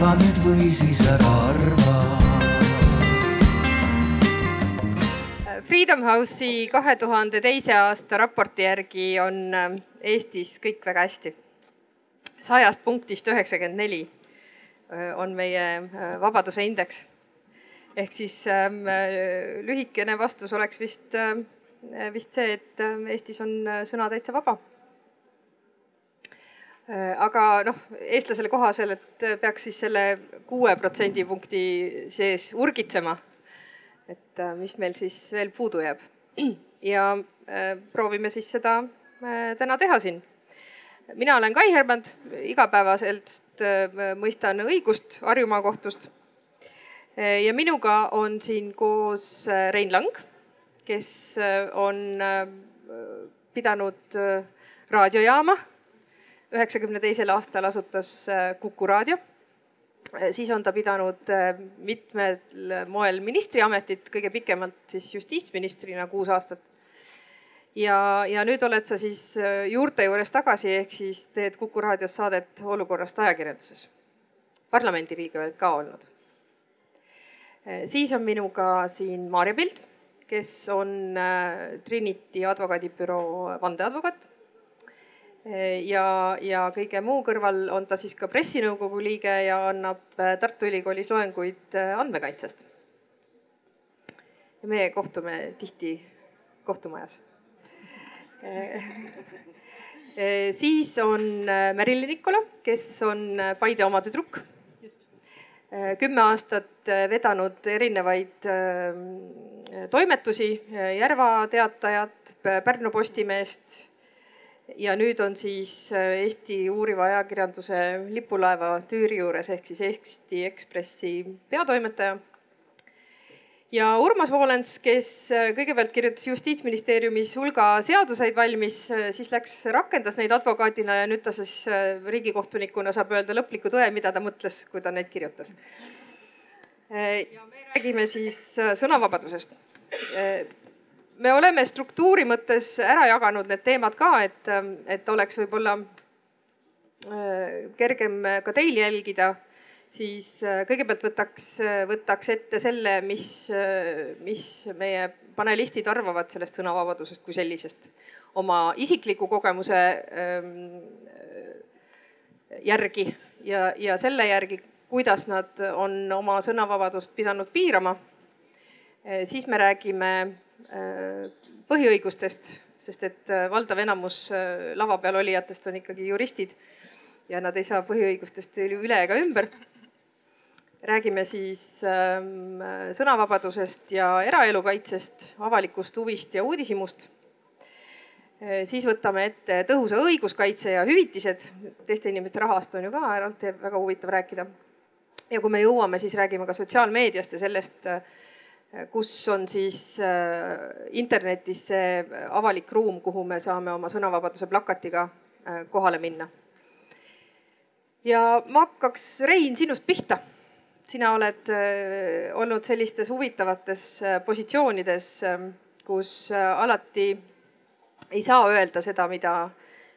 arva nüüd või siis ära arva Freedom House'i kahe tuhande teise aasta raporti järgi on ähm, Eestis kõik väga hästi. sajast punktist üheksakümmend neli äh, on meie äh, vabaduse indeks. ehk siis ähm, äh, lühikene vastus oleks vist, vist see, et Eestis on sõna täitsa vaba. Aga noh, eestlasele kohasel, et peaks siis selle kuue protsendipunkti sees urgitsema et äh, mis meil siis veel puudu jääb. ja äh, proovime siis seda äh, täna teha siin. mina olen Kai Hermand, igapäevaselt mõistan õigust Harjumaa kohtust. ja minuga on siin koos Rein Lang, kes on pidanud raadiojaama. Üheksakümne teisel aastal asutas Kuku raadio Äh, siis on ta pidanud äh, mitmel moel ministriametit, kõige pikemalt siis justiitsministrina kuus aastat. ja, ja nüüd oled sa siis äh, juurte juures tagasi, ehk siis teed Kuku raadios saadet olukorrast ajakirjanduses. parlamendiliige oled ka olnud. siis on minuga siin Maarja Pild, kes on Trinity advokaadibüroo vandeadvokaat ja, ja kõige muu kõrval on ta siis ka pressinõukogu liige ja annab äh, Tartu Ülikoolis loenguid äh, andmekaitsest. ja meie kohtume tihti kohtumajas. Äh, siis on Merilin Nikola, kes on Paide oma tüdruk. kümme aastat vedanud erinevaid toimetusi, Järva Teatajat, Pärnu Postimeest ja nüüd on siis äh, Eesti uuriva ajakirjanduse lipulaeva tüüri juures ehk siis Eesti Ekspressi peatoimetaja. ja Urmas Voolens, kes äh, kõigepealt kirjutas justiitsministeeriumis hulga seaduseid valmis, äh, siis läks, rakendas neid advokaadina ja nüüd ta siis riigikohtunikuna saab öelda lõpliku tõe, mida ta mõtles, kui ta neid kirjutas. ja me räägime siis sõnavabadusest me oleme struktuuri mõttes ära jaganud need teemad ka, et, et oleks võib-olla äh, kergem ka teil jälgida, siis äh, kõigepealt võtaks, võtaks ette selle, mis, mis meie panelistid arvavad sellest sõnavabadusest kui sellisest oma isikliku kogemuse ähm, järgi ja, ja selle järgi, kuidas nad on oma sõnavabadust pidanud piirama. Äh, siis me räägime Äh, põhiõigustest, sest et äh, valdav enamus äh, lava peal olijatest on ikkagi juristid ja nad ei saa põhiõigustest üle ega ümber. räägime siis ähm, sõnavabadusest ja eraelu kaitsest, avalikust huvist ja uudishimust. siis võtame ette tõhusa õiguskaitse ja hüvitised, teiste inimeste rahast on ju ka eraldi väga huvitav rääkida. ja kui me jõuame, siis räägime ka sotsiaalmeediast ja sellest kus on siis äh, internetis see avalik ruum, kuhu me saame oma sõnavabaduse plakatiga äh, kohale minna. ja ma hakkaks, Rein, sinust pihta. sina oled äh, olnud sellistes huvitavates positsioonides, kus alati ei saa öelda seda, mida,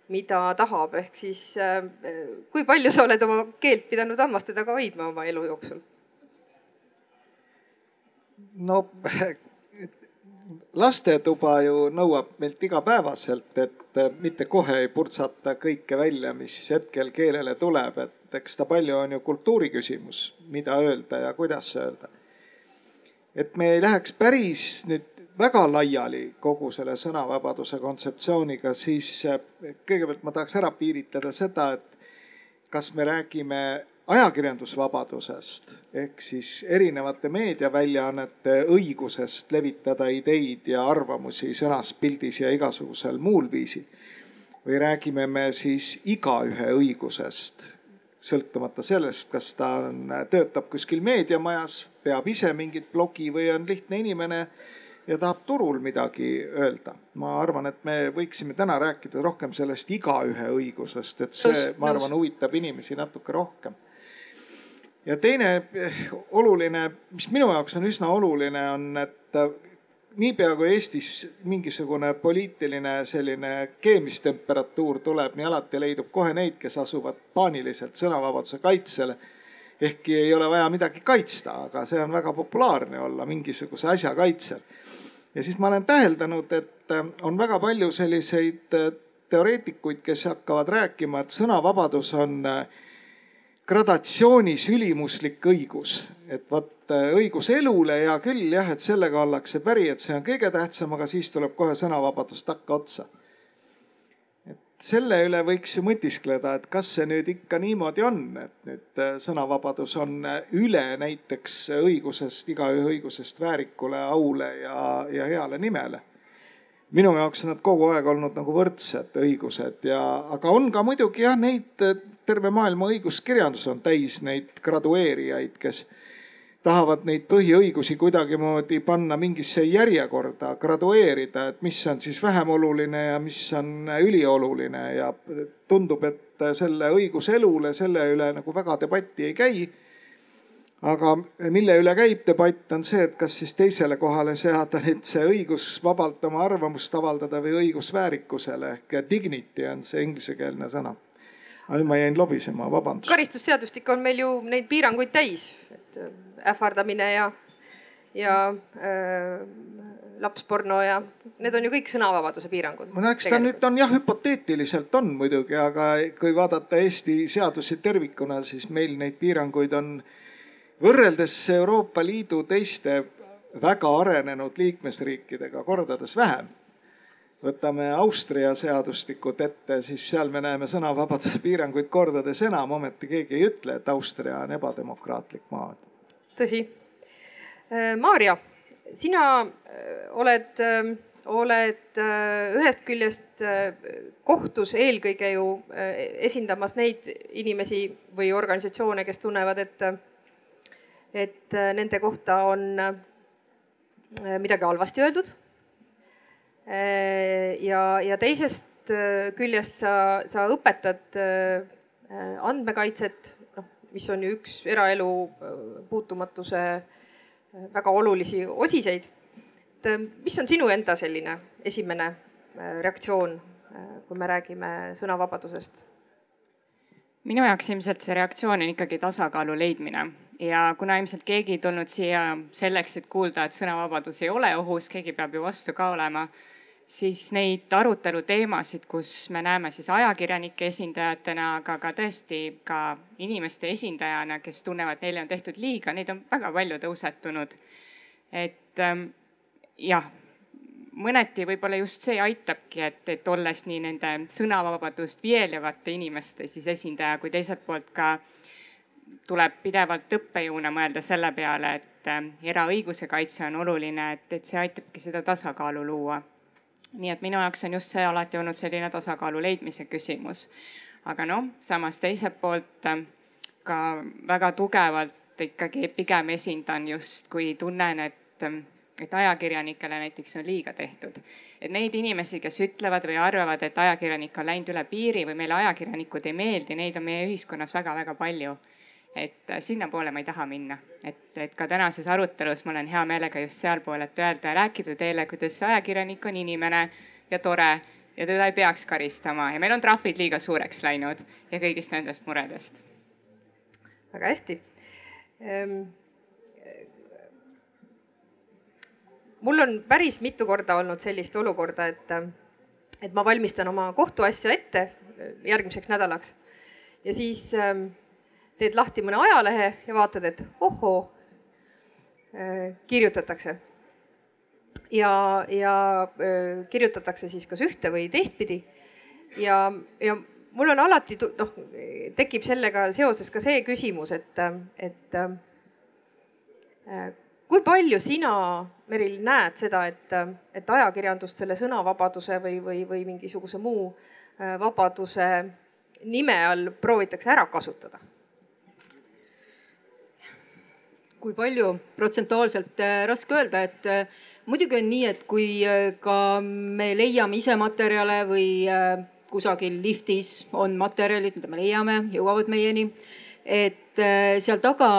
mida tahab, ehk siis kui palju sa oled oma keelt pidanud hammaste taga hoidma oma elu jooksul? No lastetuba ju nõuab meilt igapäevaselt, et mitte kohe ei purtsata kõike välja, mis hetkel keelele tuleb, et eks ta palju on ju kultuuri küsimus, mida öelda ja kuidas öelda. et me ei läheks päris nüüd väga laiali kogu selle sõnavabaduse kontseptsiooniga, siis kõigepealt ma tahaks ära piiritleda seda, et kas me räägime ajakirjandusvabadusest ehk siis erinevate meediaväljaannete õigusest levitada ideid ja arvamusi sõnas, pildis ja igasugusel muul viisil. või räägime me siis igaühe õigusest, sõltumata sellest, kas ta on, töötab kuskil meediamajas, peab ise mingit blogi või on lihtne inimene ja tahab turul midagi öelda. ma arvan, et me võiksime täna rääkida rohkem sellest igaühe õigusest, et see, ma arvan, huvitab inimesi natuke rohkem ja teine eh, oluline, mis minu jaoks on üsna oluline, on, et äh, niipea kui Eestis mingisugune poliitiline selline keemistemperatuur tuleb, nii alati leidub kohe neid, kes asuvad paaniliselt sõnavabaduse kaitsele. ehkki ei ole vaja midagi kaitsta, aga see on väga populaarne olla mingisuguse asja kaitsel. ja siis ma olen täheldanud, et on väga palju selliseid teoreetikuid, kes hakkavad rääkima, et sõnavabadus on gradatsioonis ülimuslik õigus, et vot õigus elule, hea küll jah, et sellega ollakse päri, et see on kõige tähtsam, aga siis tuleb kohe sõnavabadus takkaotsa selle üle võiks ju mõtiskleda, et kas see nüüd ikka niimoodi on, et nüüd äh, sõnavabadus on äh, üle näiteks õigusest, igaühe õigusest väärikule, aule ja, ja heale nimele. Minu jaoks on nad kogu aeg olnud nagu võrdsed õigused ja, aga on ka muidugi jah, neid äh, terve maailma õiguskirjandus on täis neid gradueerijaid, kes tahavad neid põhiõigusi kuidagimoodi panna mingisse järjekorda, gradueerida, et mis on siis vähem oluline ja mis on ülioluline ja tundub, et selle õigus elule, selle üle nagu väga debatti ei käi. Aga mille üle käib debatt, on see, et kas siis teisele kohale seada nüüd see õigus vabalt oma arvamust avaldada või õigus väärikusele ehk dignity on see inglisekeelne sõna aga nüüd ma jäin lobisema, vabandust. karistusseadustik on meil ju neid piiranguid täis, et ähvardamine ja, ja äh, lapsporno ja need on ju kõik sõnavabaduse piirangud. no eks ta nüüd on jah, hüpoteetiliselt on muidugi, aga kui vaadata Eesti seadusi tervikuna, siis meil neid piiranguid on võrreldes Euroopa Liidu teiste väga arenenud liikmesriikidega kordades vähem. võtame Austria seadustikud ette, siis seal me näeme sõnavabaduse piiranguid kordades enam, ometi keegi ei ütle, et Austria on ebademokraatlik maa tõsi. Äh, Maarja, sina äh, oled, ähm, oled äh, ühest küljest kohtus eelkõige ju esindamas neid inimesi või organisatsioone, kes tunnevad, et, et nende kohta on midagi halvasti öeldud. ja, ja teisest küljest sa, sa õpetad andmekaitset mis on ju üks eraelu äh, puutumatuse äh, väga olulisi osiseid. et äh, mis on sinu enda selline esimene reaktsioon, kui me räägime sõnavabadusest? minu jaoks ilmselt see reaktsioon on ikkagi tasakaalu leidmine ja kuna ilmselt keegi ei tulnud siia selleks, et kuulda, et sõnavabadus ei ole ohus, keegi peab ju vastu ka olema siis neid aruteluteemasid, kus me näeme siis ajakirjanike esindajatena, aga ka tõesti ka inimeste esindajana, kes tunnevad, neile on tehtud liiga, neid on väga palju tõusetunud. et ähm, jah, mõneti võib-olla just see aitabki, et, et olles nii nende sõnavabadust viielevate inimeste siis esindaja, kui teiselt poolt ka tuleb pidevalt õppejõuna mõelda selle peale, et äh, eraõiguse kaitse on oluline, et, et see aitabki seda tasakaalu luua nii et minu jaoks on just see alati olnud selline tasakaalu leidmise küsimus. aga noh, samas teiselt poolt äh, ka väga tugevalt ikkagi pigem esindan just, kui tunnen, et, äh, et ajakirjanikele näiteks on liiga tehtud. et neid inimesi, kes ütlevad või arvavad, et ajakirjanik on läinud üle piiri või meile ajakirjanikud ei meeldi, neid on meie ühiskonnas väga-väga palju et äh, sinnapoole ma ei taha minna, et, et ka tänases arutelus ma olen hea meelega just sealpool, et öelda ja rääkida teile, kuidas ajakirjanik on inimene ja tore ja teda ei peaks karistama ja meil on trahvid liiga suureks läinud ja kõigist nendest muredest. väga hästi ehm,. mul on päris mitu korda olnud sellist olukorda, et, et ma valmistan oma kohtuasja ette järgmiseks nädalaks ja siis ähm, teed lahti mõne ajalehe ja vaatad, et ohoo, äh, kirjutatakse. ja, ja äh, kirjutatakse siis kas ühte või teistpidi. ja, ja mul on alati noh, tekib sellega seoses ka see küsimus, et, et äh, kui palju sina, Meril, näed seda, et, et ajakirjandust selle sõnavabaduse või, või, või mingisuguse muu vabaduse nime all proovitakse ära kasutada? Kui palju protsentuaalselt äh, raske öelda, et äh, muidugi on nii, et kui äh, ka me leiame ise materjale või kusagil liftis on materjalid, mida me leiame, jõuavad meieni. et seal taga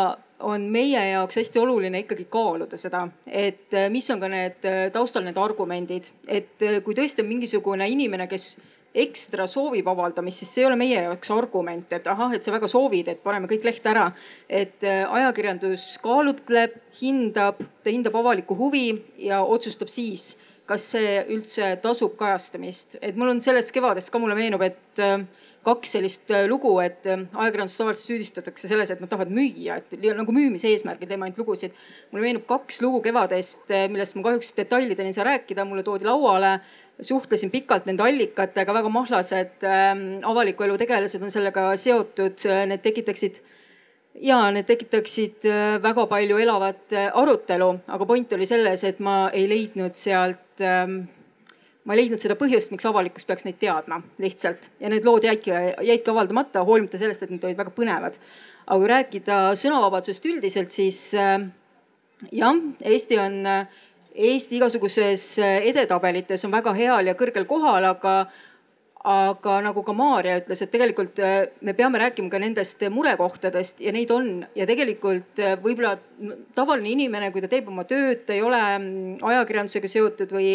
on meie jaoks hästi oluline ikkagi kaaluda seda, et mis on ka need taustal need argumendid, et kui tõesti on mingisugune inimene, kes ekstra soovib avaldamist, siis see ei ole meie jaoks argument, et ahah, et sa väga soovid, et paneme kõik lehte ära. et äh, ajakirjandus kaalutleb, hindab, ta hindab avalikku huvi ja otsustab siis, kas see üldse tasub kajastamist. et mul on sellest kevadest ka mulle meenub, et äh, kaks sellist lugu, et ajakirjandust tavaliselt süüdistatakse selles, et nad tahavad müüa, et nagu müümise eesmärgil teeme ainult lugusid. mulle meenub kaks lugu kevadest, millest ma kahjuks detailideni ei saa rääkida, mulle toodi lauale suhtlesin pikalt nende allikatega, väga mahlased äh, avaliku elu tegelased on sellega seotud, need tekitaksid ja need tekitaksid äh, väga palju elavat äh, arutelu, aga point oli selles, et ma ei leidnud sealt ähm, ma ei leidnud seda põhjust, miks avalikkus peaks neid teadma lihtsalt ja need lood jäidki, jäidki avaldamata, hoolimata sellest, et need olid väga põnevad. aga kui rääkida sõnavabadusest üldiselt, siis äh, jah, Eesti on äh, Eesti igasuguses äh, edetabelites on väga heal ja kõrgel kohal, aga aga nagu ka Maarja ütles, et tegelikult äh, me peame rääkima ka nendest murekohtadest ja neid on. Ja tegelikult äh, võib-olla tavaline inimene, kui ta teeb oma tööd, ta ei ole mm, ajakirjandusega seotud või,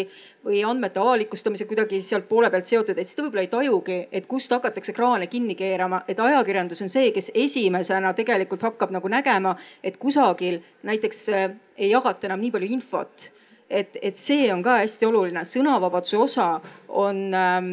või andmete avalikustamisega kuidagi sealt poole pealt seotud, et siis ta võib-olla ei tajugi, et kust hakatakse kraane kinni keerama, et ajakirjandus on see, kes esimesena tegelikult hakkab nagu nägema, et kusagil näiteks ei jagata enam nii palju infot et, et see on ka hästi oluline, sõnavabaduse osa on ähm,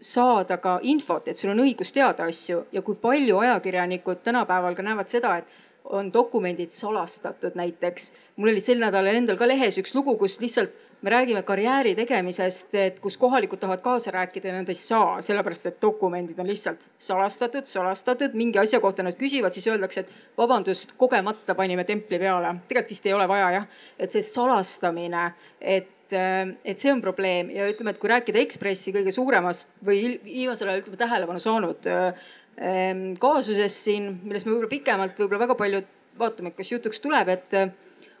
saada ka infot, et sul on õigus teada asju ja kui palju ajakirjanikud tänapäeval ka näevad seda, et on dokumendid salastatud näiteks. mul oli sel nädalal endal ka lehes üks lugu, kus lihtsalt me räägime karjääri tegemisest, et kus kohalikud tahavad kaasa rääkida ja nad ei saa, sellepärast et dokumendid on lihtsalt salastatud, salastatud, mingi asja kohta nad küsivad, siis öeldakse, et vabandust, kogemata panime templi peale. tegelikult vist ei ole vaja jah, et see salastamine, et et see on probleem. Ja ütleme, et kui rääkida Ekspressi kõige suuremast või viimasel ajal ütleme tähelepanu saanud ehm, kaasusest siin, millest me võib-olla pikemalt, võib-olla väga palju vaatame, kas jutuks tuleb, et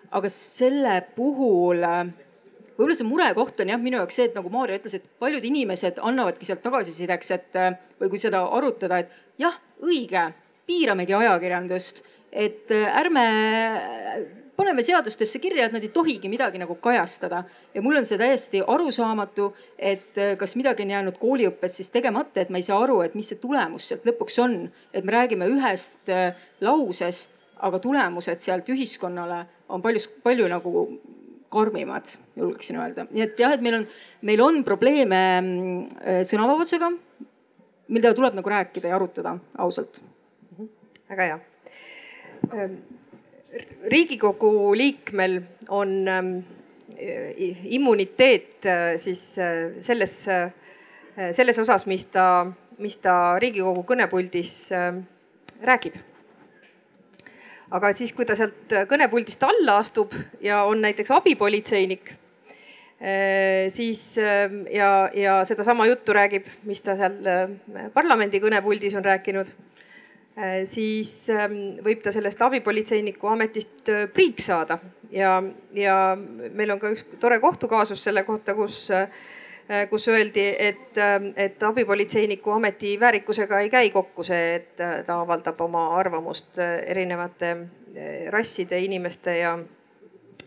aga selle puhul võib-olla see murekoht on jah, minu jaoks see, et nagu Maarja ütles, et paljud inimesed annavadki sealt tagasisideks, et või kui seda arutada, et jah, õige, piiramegi ajakirjandust, et ärme paneme seadustesse kirja, et nad ei tohigi midagi nagu kajastada. ja mul on see täiesti arusaamatu, et kas midagi on jäänud kooliõppes siis tegemata, et ma ei saa aru, et mis see tulemus sealt lõpuks on. et me räägime ühest lausest, aga tulemused sealt ühiskonnale on palju, palju nagu karmimad, julgeksin öelda. nii et jah, et meil on, meil on probleeme mm, sõnavabadusega, mida tuleb nagu rääkida ja arutada ausalt. väga hea. Ähm, riigikogu liikmel on ähm, immuniteet äh, siis äh, selles, äh, selles osas, mis ta, mis ta Riigikogu kõnepuldis räägib aga siis, kui ta sealt kõnepuldist alla astub ja on näiteks abipolitseinik, eh, siis eh, ja, ja sedasama juttu räägib, mis ta seal eh, parlamendi kõnepuldis on rääkinud, siis võib ta sellest abipolitseiniku ametist priiks saada. Ja, ja meil on ka üks tore kohtukaasus selle kohta, kus Äh, kus öeldi, et, ähm, et abipolitseiniku ameti väärikusega ei käi kokku see, et äh, ta avaldab oma arvamust äh, erinevate rasside, inimeste ja,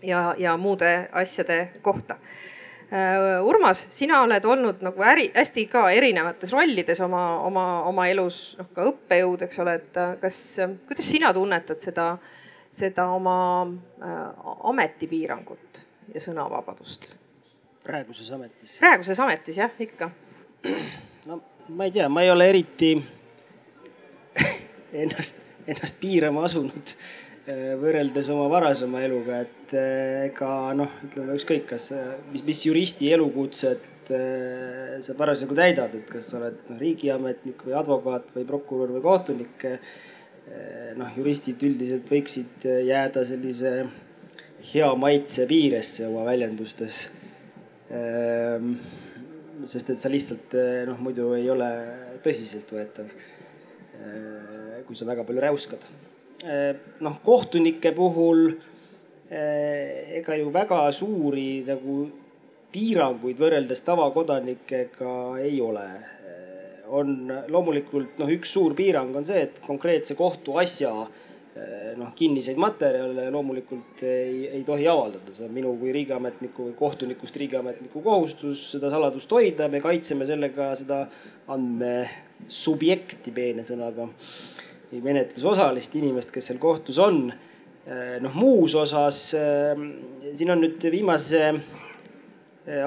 ja, ja muude asjade kohta. Urmas, sina oled olnud nagu äri, hästi ka erinevates rollides oma, oma, oma elus, noh ka õppejõud, eks ole, et kas, kuidas sina tunnetad seda, seda oma ametipiirangut ja sõnavabadust? Praeguses ametis? praeguses ametis jah, ikka. no ma ei tea, ma ei ole eriti ennast, ennast piirama asunud äh, võrreldes oma varasema eluga, et äh, ega noh, ütleme ükskõik, kas, mis, mis juristi elukutset sa parasjagu täidad, et kas sa oled noh, riigiametnik või advokaat või prokurör või kohtunik. noh, juristid üldiselt võiksid jääda sellise hea maitse piiresse oma väljendustes sest et sa lihtsalt eh, noh, muidu ei ole tõsiseltvõetav, eh, kui sa väga palju räuskad. Ehm, noh, kohtunike puhul eh, ega ju väga suuri nagu piiranguid võrreldes tavakodanikega ei ole. on loomulikult noh, üks suur piirang on see, et konkreetse kohtuasja noh, kinniseid materjale loomulikult ei, ei tohi avaldada, see on minu kui riigiametniku või kohtunikust riigiametniku kohustus seda saladust hoida, me kaitseme sellega seda andmesubjekti peene sõnaga, menetlusosalist inimest, kes seal kohtus on. noh, muus osas siin on nüüd viimase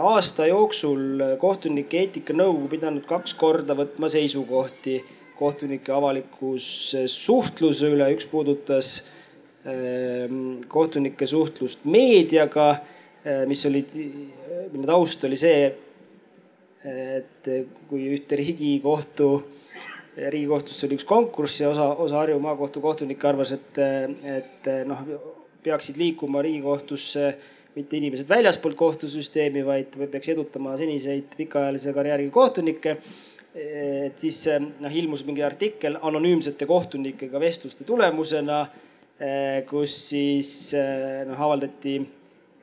aasta jooksul kohtunike eetikanõukogu pidanud kaks korda võtma seisukohti kohtunike avalikus suhtluse üle, üks puudutas ehm, kohtunike suhtlust meediaga, eh, mis oli, mille taust oli see, et kui ühte riigikohtu, riigikohtusse oli üks konkurss ja osa, osa Harju maakohtu kohtunikke arvas, et, et noh, peaksid liikuma riigikohtusse mitte inimesed väljaspoolt kohtusüsteemi, vaid peaks edutama seniseid pikaajalise karjääriga kohtunikke et siis noh, ilmus mingi artikkel anonüümsete kohtunikega vestluste tulemusena, eh, kus siis eh, noh, avaldati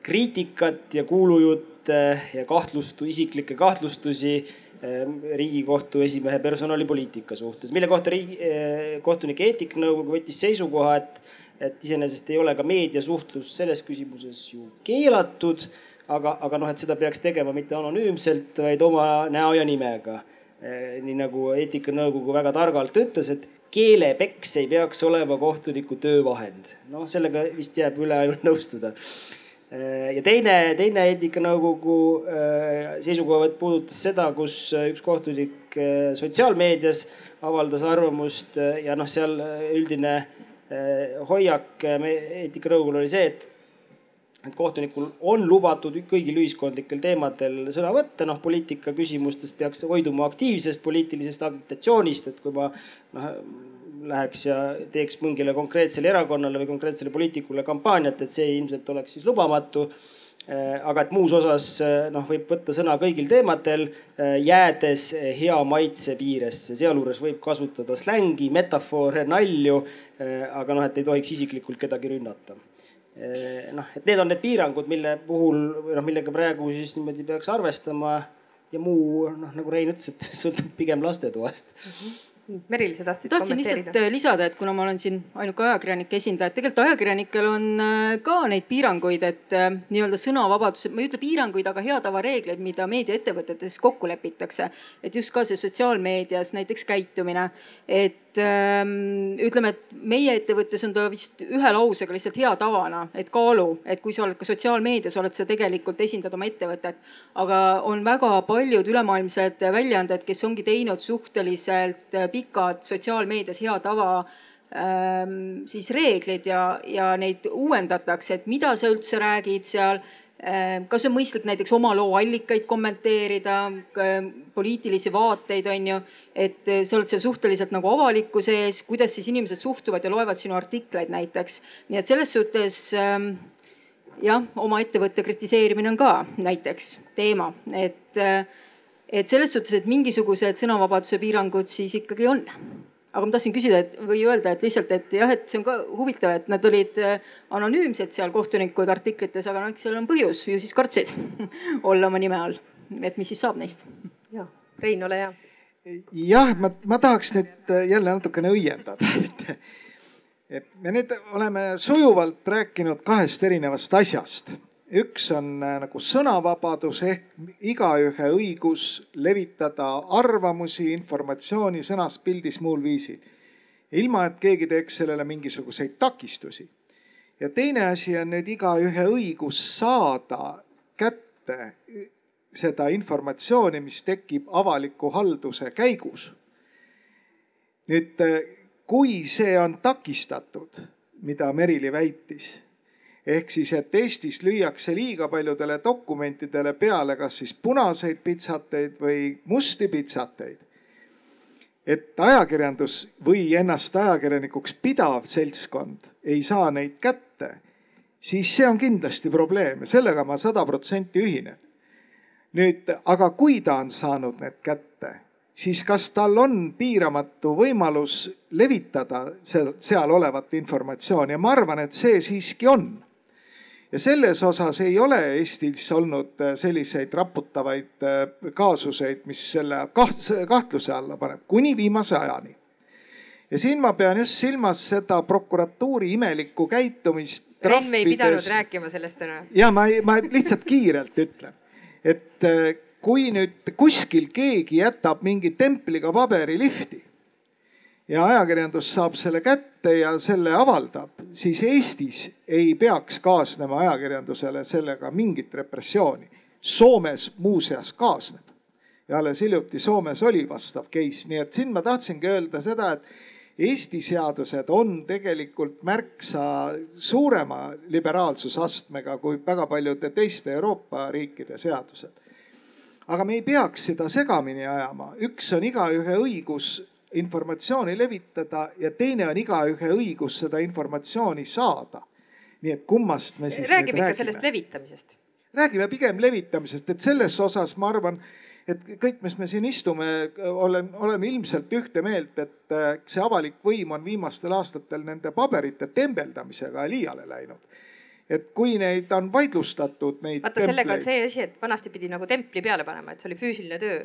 kriitikat ja kuulujutte ja kahtlustu, isiklikke kahtlustusi eh, riigikohtu esimehe personalipoliitika suhtes, mille kohta riigi, kohtunike eetikanõukogu võttis seisukoha, et, et iseenesest ei ole ka meediasuhtlus selles küsimuses ju keelatud, aga, aga noh, et seda peaks tegema mitte anonüümselt, vaid oma näo ja nimega nii nagu eetikanõukogu väga targalt ütles, et keelepeks ei peaks olema kohtuniku töövahend. noh, sellega vist jääb üle ainult nõustuda. Eh, ja teine, teine eetikanõukogu eh, seisukohavõtt puudutas seda, kus üks kohtunik sotsiaalmeedias avaldas arvamust ja noh, seal üldine hoiak eetikanõukogul oli see, et et kohtunikul on lubatud kõigil ühiskondlikel teemadel sõna võtta, noh poliitika küsimustest peaks hoiduma aktiivsest poliitilisest agitatsioonist, et kui ma noh läheks ja teeks mingile konkreetsele erakonnale või konkreetsele poliitikule kampaaniat, et see ilmselt oleks siis lubamatu. Aga et muus osas noh, võib võtta sõna kõigil teemadel, jäädes hea maitse piiresse, sealjuures võib kasutada slängi, metafoore, nalju. aga noh, et ei tohiks isiklikult kedagi rünnata. Eh, noh, et need on need piirangud, mille puhul või noh, millega praegu siis niimoodi peaks arvestama. ja muu noh, nagu Rein ütles, et sõltub pigem lastetoast mm. -hmm Meril, sa tahtsid tahtsin lihtsalt äh, lisada, et kuna ma olen siin ainuke ajakirjanike esindaja, et tegelikult ajakirjanikel on äh, ka neid piiranguid, et äh, nii-öelda sõnavabaduse, ma ei ütle piiranguid, aga hea tava reegleid, mida meediaettevõtetes kokku lepitakse. et just ka see sotsiaalmeedias näiteks käitumine, et ähm, ütleme, et meie ettevõttes on ta vist ühe lausega lihtsalt hea tavana, et kaalu, et kui sa oled ka sotsiaalmeedias, oled sa tegelikult, esindad oma ettevõtet. aga on väga paljud ülemaailmsed väljaanded, kes ongi teinud suhteliselt pikad sotsiaalmeedias hea tava ähm, siis reeglid ja, ja neid uuendatakse, et mida sa üldse räägid seal ähm, kas on mõistlik näiteks oma loo allikaid kommenteerida, poliitilisi vaateid, on ju, et sa oled seal suhteliselt nagu avalikkuse ees, kuidas siis inimesed suhtuvad ja loevad sinu artikleid näiteks. nii et selles suhtes ähm, jah, oma ettevõtte kritiseerimine on ka näiteks teema, et äh, et selles suhtes, et mingisugused sõnavabaduse piirangud siis ikkagi on. aga ma tahtsin küsida, et või öelda, et lihtsalt, et jah, et see on ka huvitav, et nad olid äh, anonüümsed seal kohtunikud artiklites, aga noh, eks seal on põhjus, ju siis kartsid olla oma nime all. et mis siis saab neist? ja, Rein, ole hea. jah, ma, ma tahaks nüüd jälle natukene õiendada, et me nüüd oleme sujuvalt rääkinud kahest erinevast asjast üks on äh, nagu sõnavabadus ehk igaühe õigus levitada arvamusi, informatsiooni sõnas, pildis, muul viisil. ilma, et keegi teeks sellele mingisuguseid takistusi. ja teine asi on nüüd igaühe õigus saada kätte seda informatsiooni, mis tekib avaliku halduse käigus. nüüd, äh, kui see on takistatud, mida Merili väitis ehk siis, et Eestis lüüakse liiga paljudele dokumentidele peale kas siis punaseid pitsateid või musti pitsateid. et ajakirjandus või ennast ajakirjanikuks pidav seltskond ei saa neid kätte, siis see on kindlasti probleem ja sellega ma sada protsenti ühinen. nüüd, aga kui ta on saanud need kätte, siis kas tal on piiramatu võimalus levitada seal, seal olevat informatsiooni ja ma arvan, et see siiski on ja selles osas ei ole Eestis olnud äh, selliseid raputavaid äh, kaasuseid, mis selle kahtluse alla paneb, kuni viimase ajani. ja siin ma pean just silmas seda prokuratuuri imelikku käitumist. Rein, me ei pidanud rääkima sellest täna. ja ma, ma lihtsalt kiirelt ütlen, et äh, kui nüüd kuskil keegi jätab mingi templiga paberi lifti ja ajakirjandus saab selle kätte ja selle avaldab, siis Eestis ei peaks kaasnema ajakirjandusele sellega mingit repressiooni. Soomes muuseas kaasneb ja alles hiljuti Soomes oli vastav case, nii et siin ma tahtsingi öelda seda, et Eesti seadused on tegelikult märksa suurema liberaalsusastmega kui väga paljude teiste Euroopa riikide seadused. aga me ei peaks seda segamini ajama, üks on igaühe õigus informatsiooni levitada ja teine on igaühe õigus seda informatsiooni saada. nii et kummast me siis. räägime ikka sellest levitamisest. räägime pigem levitamisest, et selles osas ma arvan et kõik, mis me siin istume, oleme, oleme ilmselt ühte meelt, et äh, see avalik võim on viimastel aastatel nende paberite tembeldamisega liiale läinud. et kui neid on vaidlustatud, neid. vaata, sellega on see asi, et vanasti pidi nagu templi peale panema, et see oli füüsiline töö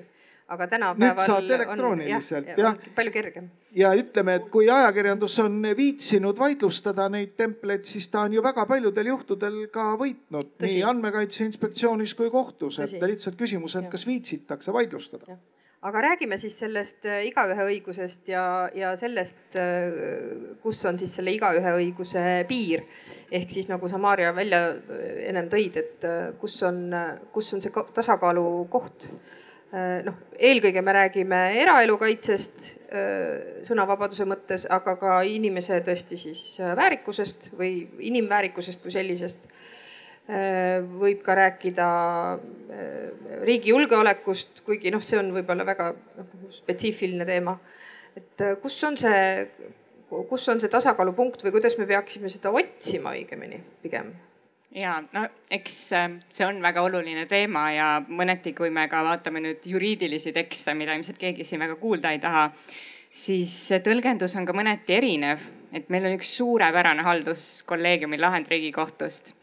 aga tänapäeval. nüüd saad elektrooniliselt on, jah, palju kergem. ja ütleme, et kui ajakirjandus on viitsinud vaidlustada neid templeid, siis ta on ju väga paljudel juhtudel ka võitnud Tõsi. nii Andmekaitse Inspektsioonis kui kohtus, et lihtsalt küsimus, et kas viitsitakse vaidlustada aga räägime siis sellest äh, igaühe õigusest ja, ja sellest, äh, kus on siis selle igaühe õiguse piir. ehk siis nagu sa, Maarja, välja äh, ennem tõid, et kus on, kus on see tasakaalu koht noh, eelkõige me räägime eraelu kaitsest äh, sõnavabaduse mõttes, aga ka inimese tõesti siis äh, väärikusest või inimväärikusest kui sellisest. võib ka rääkida riigi julgeolekust, kuigi noh, see on võib-olla väga noh, spetsiifiline teema. et kus on see, kus on see tasakaalupunkt või kuidas me peaksime seda otsima õigemini pigem ja no eks ähm, see on väga oluline teema ja mõneti, kui me ka vaatame nüüd juriidilisi tekste, mida ilmselt keegi siin väga kuulda ei taha, siis tõlgendus on ka mõneti erinev, et meil on üks suurepärane halduskolleegiumi lahend Riigikohtust,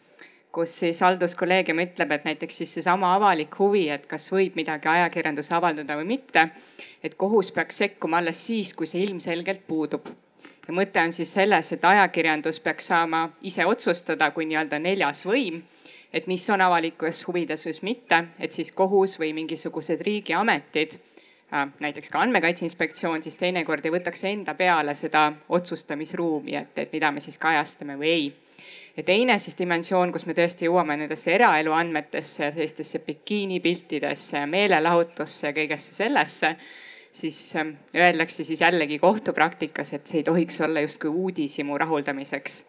kus siis halduskolleegium ütleb, et näiteks siis seesama avalik huvi, et kas võib midagi ajakirjandus avaldada või mitte, et kohus peaks sekkuma alles siis, kui see ilmselgelt puudub ja mõte on siis selles, et ajakirjandus peaks saama ise otsustada kui nii-öelda neljas võim, et mis on avalikes huvides, mis mitte, et siis kohus või mingisugused riigiametid äh, näiteks ka Andmekaitse Inspektsioon siis teinekord ei võtaks enda peale seda otsustamisruumi, et, et mida me siis kajastame või ei. ja teine siis dimensioon, kus me tõesti jõuame nendesse eraelu andmetesse, sellistesse bikiinipiltidesse, meelelahutusse kõigesse sellesse siis ähm, öeldakse siis jällegi kohtupraktikas, et see ei tohiks olla justkui uudishimu rahuldamiseks.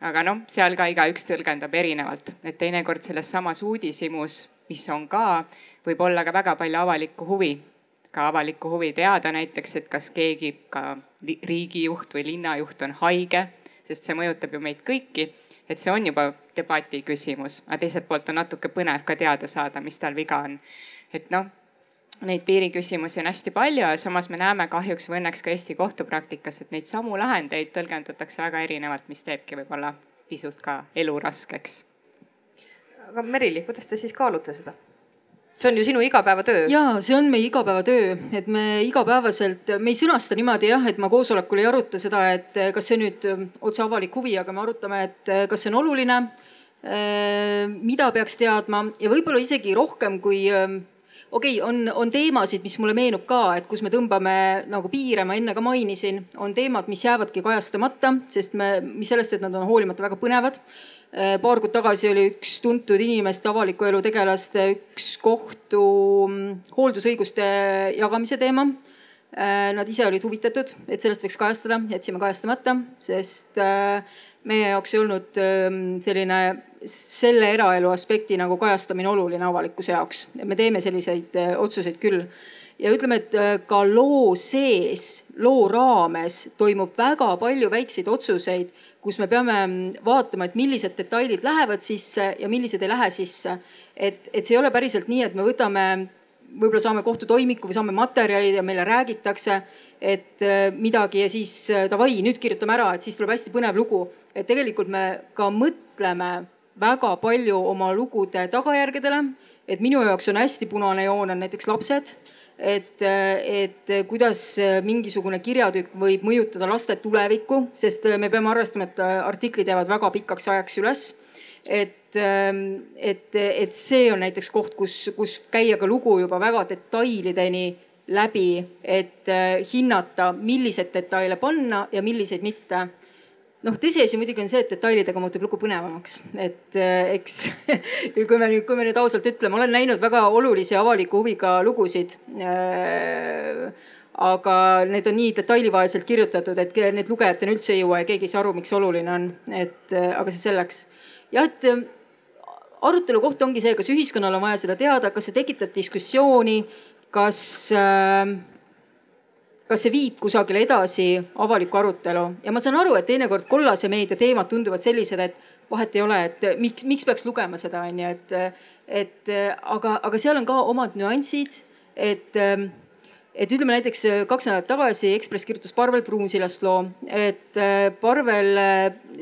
aga noh, seal ka igaüks tõlgendab erinevalt, et teinekord selles samas uudishimus, mis on ka, võib olla ka väga palju avalikku huvi. ka avalikku huvi teada näiteks, et kas keegi, ka riigijuht või linnajuht on haige, sest see mõjutab ju meid kõiki et see on juba debati küsimus, aga teiselt poolt on natuke põnev ka teada saada, mis tal viga on. et noh, neid piiriküsimusi on hästi palju ja samas me näeme kahjuks või õnneks ka Eesti kohtupraktikas, et neid samu lahendeid tõlgendatakse väga erinevalt, mis teebki võib-olla pisut ka elu raskeks. aga Merili, kuidas te siis kaalute seda? see on ju sinu igapäevatöö. ja see on meie igapäevatöö, et me igapäevaselt, me ei sõnasta niimoodi jah, et ma koosolekul ei aruta seda, et kas see nüüd otse avalik huvi, aga me arutame, et kas see on oluline. mida peaks teadma ja võib-olla isegi rohkem kui okei okay,, on, on teemasid, mis mulle meenub ka, et kus me tõmbame nagu piire, ma enne ka mainisin, on teemad, mis jäävadki kajastamata, sest me, mis sellest, et nad on hoolimata väga põnevad. Äh, paar kuud tagasi oli üks tuntud inimeste, avaliku elu tegelaste üks kohtu mm, hooldusõiguste jagamise teema äh, Nad ise olid huvitatud, et sellest võiks kajastada, jätsime kajastamata, sest äh, meie jaoks ei olnud selline selle eraelu aspekti nagu kajastamine oluline avalikkuse jaoks. me teeme selliseid äh, otsuseid küll. ja ütleme, et äh, ka loo sees, loo raames toimub väga palju väikseid otsuseid, kus me peame mm, vaatama, et millised detailid lähevad sisse ja millised ei lähe sisse. et, et see ei ole päriselt nii, et me võtame, võib-olla saame kohtutoimiku või saame materjalid ja meile räägitakse et äh, midagi ja siis davai, nüüd kirjutame ära, et siis tuleb hästi põnev lugu. et tegelikult me ka mõtleme väga palju oma lugude tagajärgedele. et minu jaoks on hästi punane joon on näiteks lapsed. et, et kuidas mingisugune kirjatükk võib mõjutada laste tulevikku, sest me peame arvestama, et artiklid jäävad väga pikaks ajaks üles. et, et, et see on näiteks koht, kus, kus käia ka lugu juba väga detailideni läbi, et hinnata, milliseid detaile panna ja milliseid mitte noh, tõsiasi muidugi on see, et detailidega muutub lugu põnevamaks, et äh, eks kui me nüüd, kui me nüüd ausalt ütleme, olen näinud väga olulisi avaliku huviga lugusid äh, aga need on nii detailivaeliselt kirjutatud, et need lugejateni üldse ei jõua ja keegi ei saa aru, miks oluline on, et äh, aga see selleks. jah, et arutelu koht ongi see, kas ühiskonnal on vaja seda teada, kas see tekitab diskussiooni, kas äh, kas see viib kusagile edasi avalikku arutelu? Ja ma saan aru, et teinekord kollase meedia teemad tunduvad sellised, et vahet ei ole, et miks, miks peaks lugema seda, on ju, et, et aga, aga seal on ka omad nüansid, et et ütleme näiteks kaks nädalat tagasi Ekspress kirjutas Parvel Pruunsillast loo, et Parvel,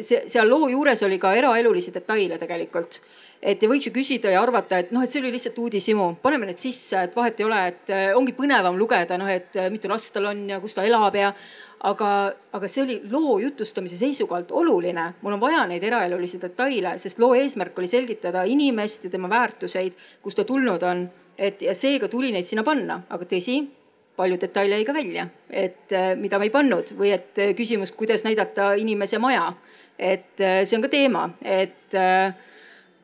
seal loo juures oli ka eraelulisi detaile tegelikult et võiks ju küsida ja arvata, et noh, et see oli lihtsalt uudishimu, paneme need sisse, et vahet ei ole, et äh, ongi põnevam lugeda, noh, et äh, mitu last tal on ja kus ta elab ja aga, aga see oli loo jutustamise seisukohalt oluline. mul on vaja neid eraelulisi detaile, sest loo eesmärk oli selgitada inimest ja tema väärtuseid, kust ta tulnud on. et ja seega tuli neid sinna panna, aga tõsi, palju detaile jäi ka välja, et äh, mida me ei pannud või et küsimus, kuidas näidata inimese maja. et see on ka teema, et äh,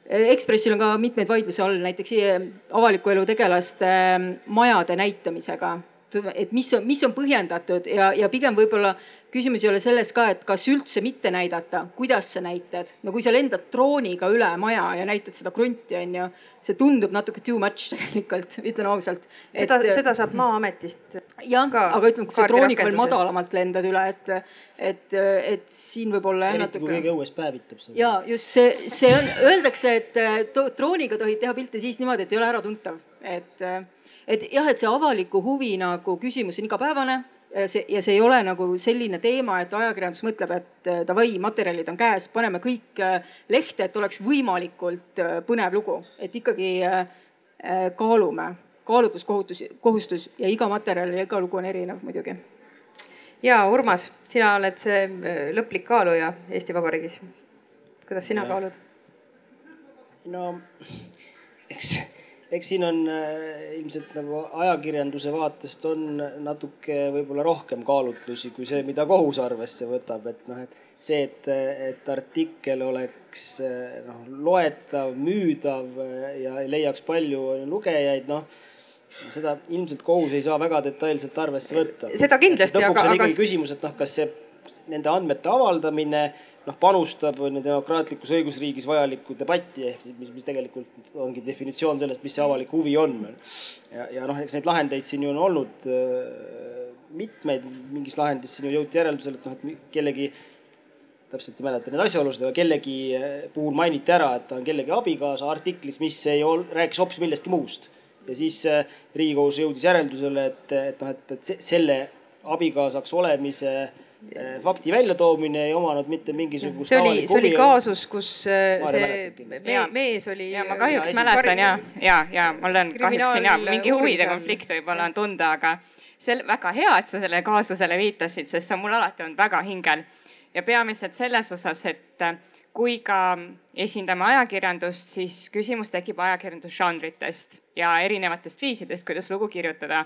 Ekspressil on ka mitmeid vaidlusi all, näiteks avaliku elu tegelaste ähm, majade näitamisega. et mis on, mis on põhjendatud ja, ja pigem võib-olla küsimus ei ole selles ka, et kas üldse mitte näidata, kuidas sa näitad. no kui sa lendad drooniga üle maja ja näitad seda krunti, on ju, see tundub natuke too much tegelikult, ütlen ausalt. seda, seda saab Maa-ametist. jah, aga ütleme, kui sa drooniga veel madalamalt lendad üle, et, et, et siin võib olla. eriti kui keegi õues päevitab seda. ja just see, see on, öeldakse, et drooniga tohid teha pilte siis niimoodi, et ei ole äratuntav, et et jah, et see avaliku huvi nagu küsimus on igapäevane see ja see ei ole nagu selline teema, et ajakirjandus mõtleb, et äh, davai, materjalid on käes, paneme kõik äh, lehte, et oleks võimalikult äh, põnev lugu, et ikkagi kaalume, kaalutluskohutus, kohustus ja iga materjal ja iga lugu on erinev muidugi. ja Urmas, sina oled see lõplik kaaluja Eesti Vabariigis. kuidas sina ja. kaalud? no eks eks siin on äh, ilmselt nagu ajakirjanduse vaatest on natuke võib-olla rohkem kaalutlusi kui see, mida kohus arvesse võtab, et noh, et see, et, et artikkel oleks äh, noh, loetav, müüdav äh, ja leiaks palju lugejaid, noh seda ilmselt kohus ei saa väga detailselt arvesse võtta. seda kindlasti, aga. lõpuks on ikkagi küsimus, et noh, kas see nende andmete avaldamine noh, panustab demokraatlikus õigusriigis vajalikku debatti ehk siis, mis, mis tegelikult ongi definitsioon sellest, mis see avalik huvi on. ja, ja noh, eks neid lahendeid siin ju on olnud äh, mitmeid, mingis lahendis siin ju jõuti järeldusele, et noh, et kellegi täpselt ei mäleta neid asjaolusid, aga kellegi äh, puhul mainiti ära, et ta on kellegi abikaasa artiklis, mis ei ol-, rääkis hoopis millestki muust. ja siis äh, Riigikohus jõudis järeldusele, et, et noh, et, et selle abikaasaks olemise äh, fakti väljatoomine ei omanud mitte mingisugust see oli, see oli kaasus, kus eh, see me, mees oli. ja ma kahjuks mäletan ja, ja, ja mul on kahjuks siin ja mingi huvide konflikt võib-olla on tunda, aga see väga hea, et sa sellele kaasusele viitasid, sest see on mul alati olnud väga hingel. Ja peamiselt selles osas, et kui ka esindame ajakirjandust, siis küsimus tekib ajakirjandusžanritest ja erinevatest viisidest, kuidas lugu kirjutada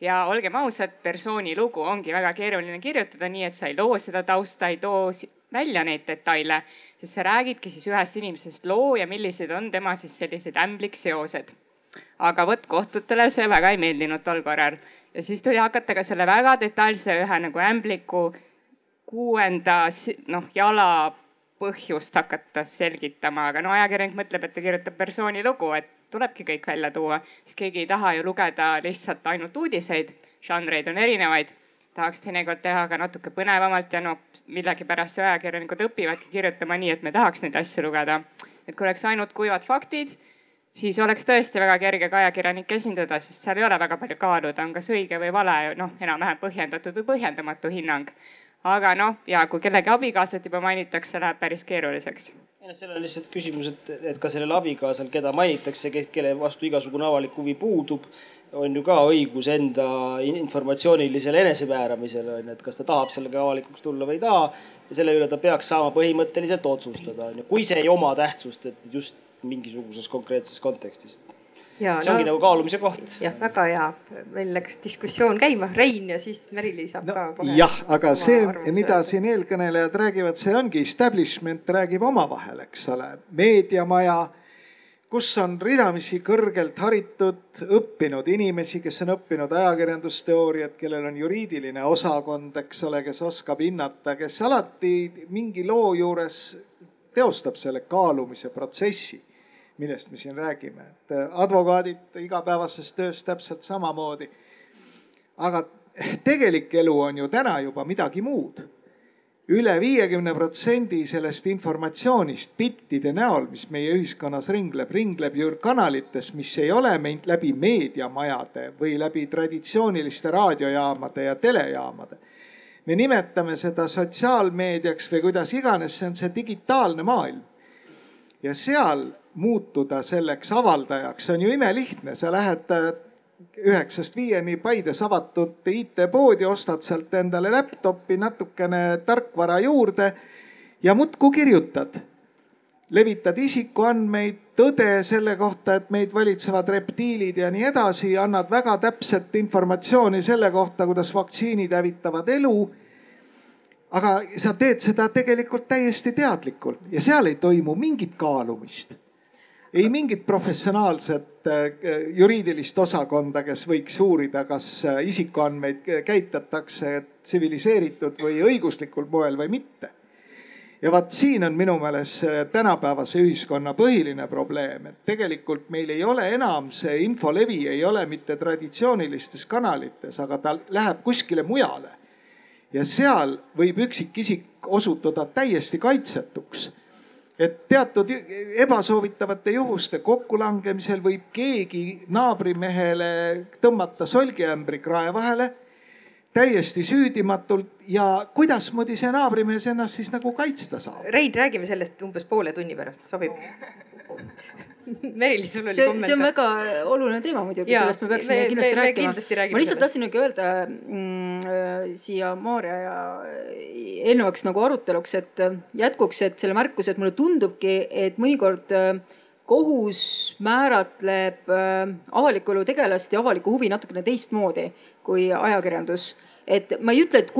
ja olgem ausad, persooni lugu ongi väga keeruline kirjutada, nii et sa ei loo seda tausta, ei too välja neid detaile, sest sa räägidki siis ühest inimesest loo ja millised on tema siis sellised ämblikseosed. aga vot kohtutele see väga ei meeldinud tol korral ja siis tuli hakata ka selle väga detailse ühe nagu ämbliku kuuenda noh jala põhjust hakata selgitama, aga no ajakirjanik mõtleb, et ta kirjutab persooni lugu, et tulebki kõik välja tuua, sest keegi ei taha ju lugeda lihtsalt ainult uudiseid, žanreid on erinevaid. tahaks teinekord teha ka natuke põnevamalt ja no millegipärast ajakirjanikud õpivadki kirjutama nii, et me tahaks neid asju lugeda. et kui oleks ainult kuivad faktid, siis oleks tõesti väga kerge ka ajakirjanikke esindada, sest seal ei ole väga palju kaaluda, on kas õige või vale, noh, enam-vähem põhjendatud või põhjendamatu hinnang aga noh, ja kui kellegi abikaasat juba mainitakse, läheb päris keeruliseks ei noh, seal on lihtsalt küsimus, et, et ka sellel abikaasal, keda mainitakse, kelle vastu igasugune avalik huvi puudub, on ju ka õigus enda informatsioonilisele enesemääramisele on ju, et kas ta tahab sellega avalikuks tulla või ei taha. ja selle üle ta peaks saama põhimõtteliselt otsustada, on ju, kui see ei oma tähtsust, et just mingisuguses konkreetses kontekstis. Ja, see ongi no, nagu kaalumise koht. jah, väga hea, meil läks diskussioon käima, Rein ja siis Merili saab no, ka kohe. jah, aga see, mida siin eelkõnelejad räägivad, see ongi establishment räägib omavahel, eks ole, meediamaja kus on ridamisi kõrgelt haritud, õppinud inimesi, kes on õppinud ajakirjandusteooriat, kellel on juriidiline osakond, eks ole, kes oskab hinnata, kes alati mingi loo juures teostab selle kaalumise protsessi millest me siin räägime, et äh, advokaadid igapäevases töös täpselt samamoodi. aga tegelik elu on ju täna juba midagi muud üle viiekümne protsendi sellest informatsioonist bittide näol, mis meie ühiskonnas ringleb, ringleb ju kanalites, mis ei ole meid läbi meediamajade või läbi traditsiooniliste raadiojaamade ja telejaamade. me nimetame seda sotsiaalmeediaks või kuidas iganes, see on see digitaalne maailm. ja seal muutuda selleks avaldajaks. On ju imelihtne, sa lähed äh, üheksast viieni Paides avatud IT-poodi, ostad sealt endale laptop'i, natukene tarkvara juurde ja muudkui kirjutad. levitad isikuandmeid, tõde selle kohta, et meid valitsevad reptiilid ja nii edasi, annad väga täpset informatsiooni selle kohta, kuidas vaktsiinid hävitavad elu. Aga sa teed seda tegelikult täiesti teadlikult ja seal ei toimu mingit kaalumist ei mingit professionaalset äh, juriidilist osakonda, kes võiks uurida, kas äh, isikuandmeid käitatakse tsiviliseeritud või õiguslikul moel või mitte. ja vaat siin on minu meelest tänapäevase ühiskonna põhiline probleem, et tegelikult meil ei ole enam see infolevi ei ole mitte traditsioonilistes kanalites, aga ta läheb kuskile mujale. ja seal võib üksikisik osutuda täiesti kaitsetuks et teatud ebasoovitavate juhuste kokkulangemisel võib keegi naabrimehele tõmmata solgiämbri krae vahele täiesti süüdimatult ja kuidasmoodi see naabrimees ennast siis nagu kaitsta saab? Rein, räägime sellest umbes poole tunni pärast, sobib? Merili, sul oli see, kommentaar. see on väga oluline teema muidugi, sellest me peaksime me, kindlasti me, rääkima. ma lihtsalt tahtsin nagu öelda mm, äh, siia Maarja ja äh, eelnevaks nagu aruteluks, et äh, jätkuks, et selle märkuse, et mulle tundubki, et mõnikord kohus määratleb avaliku elu tegelast ja avalikku huvi natukene teistmoodi kui ajakirjandus et ma ei ütle, et,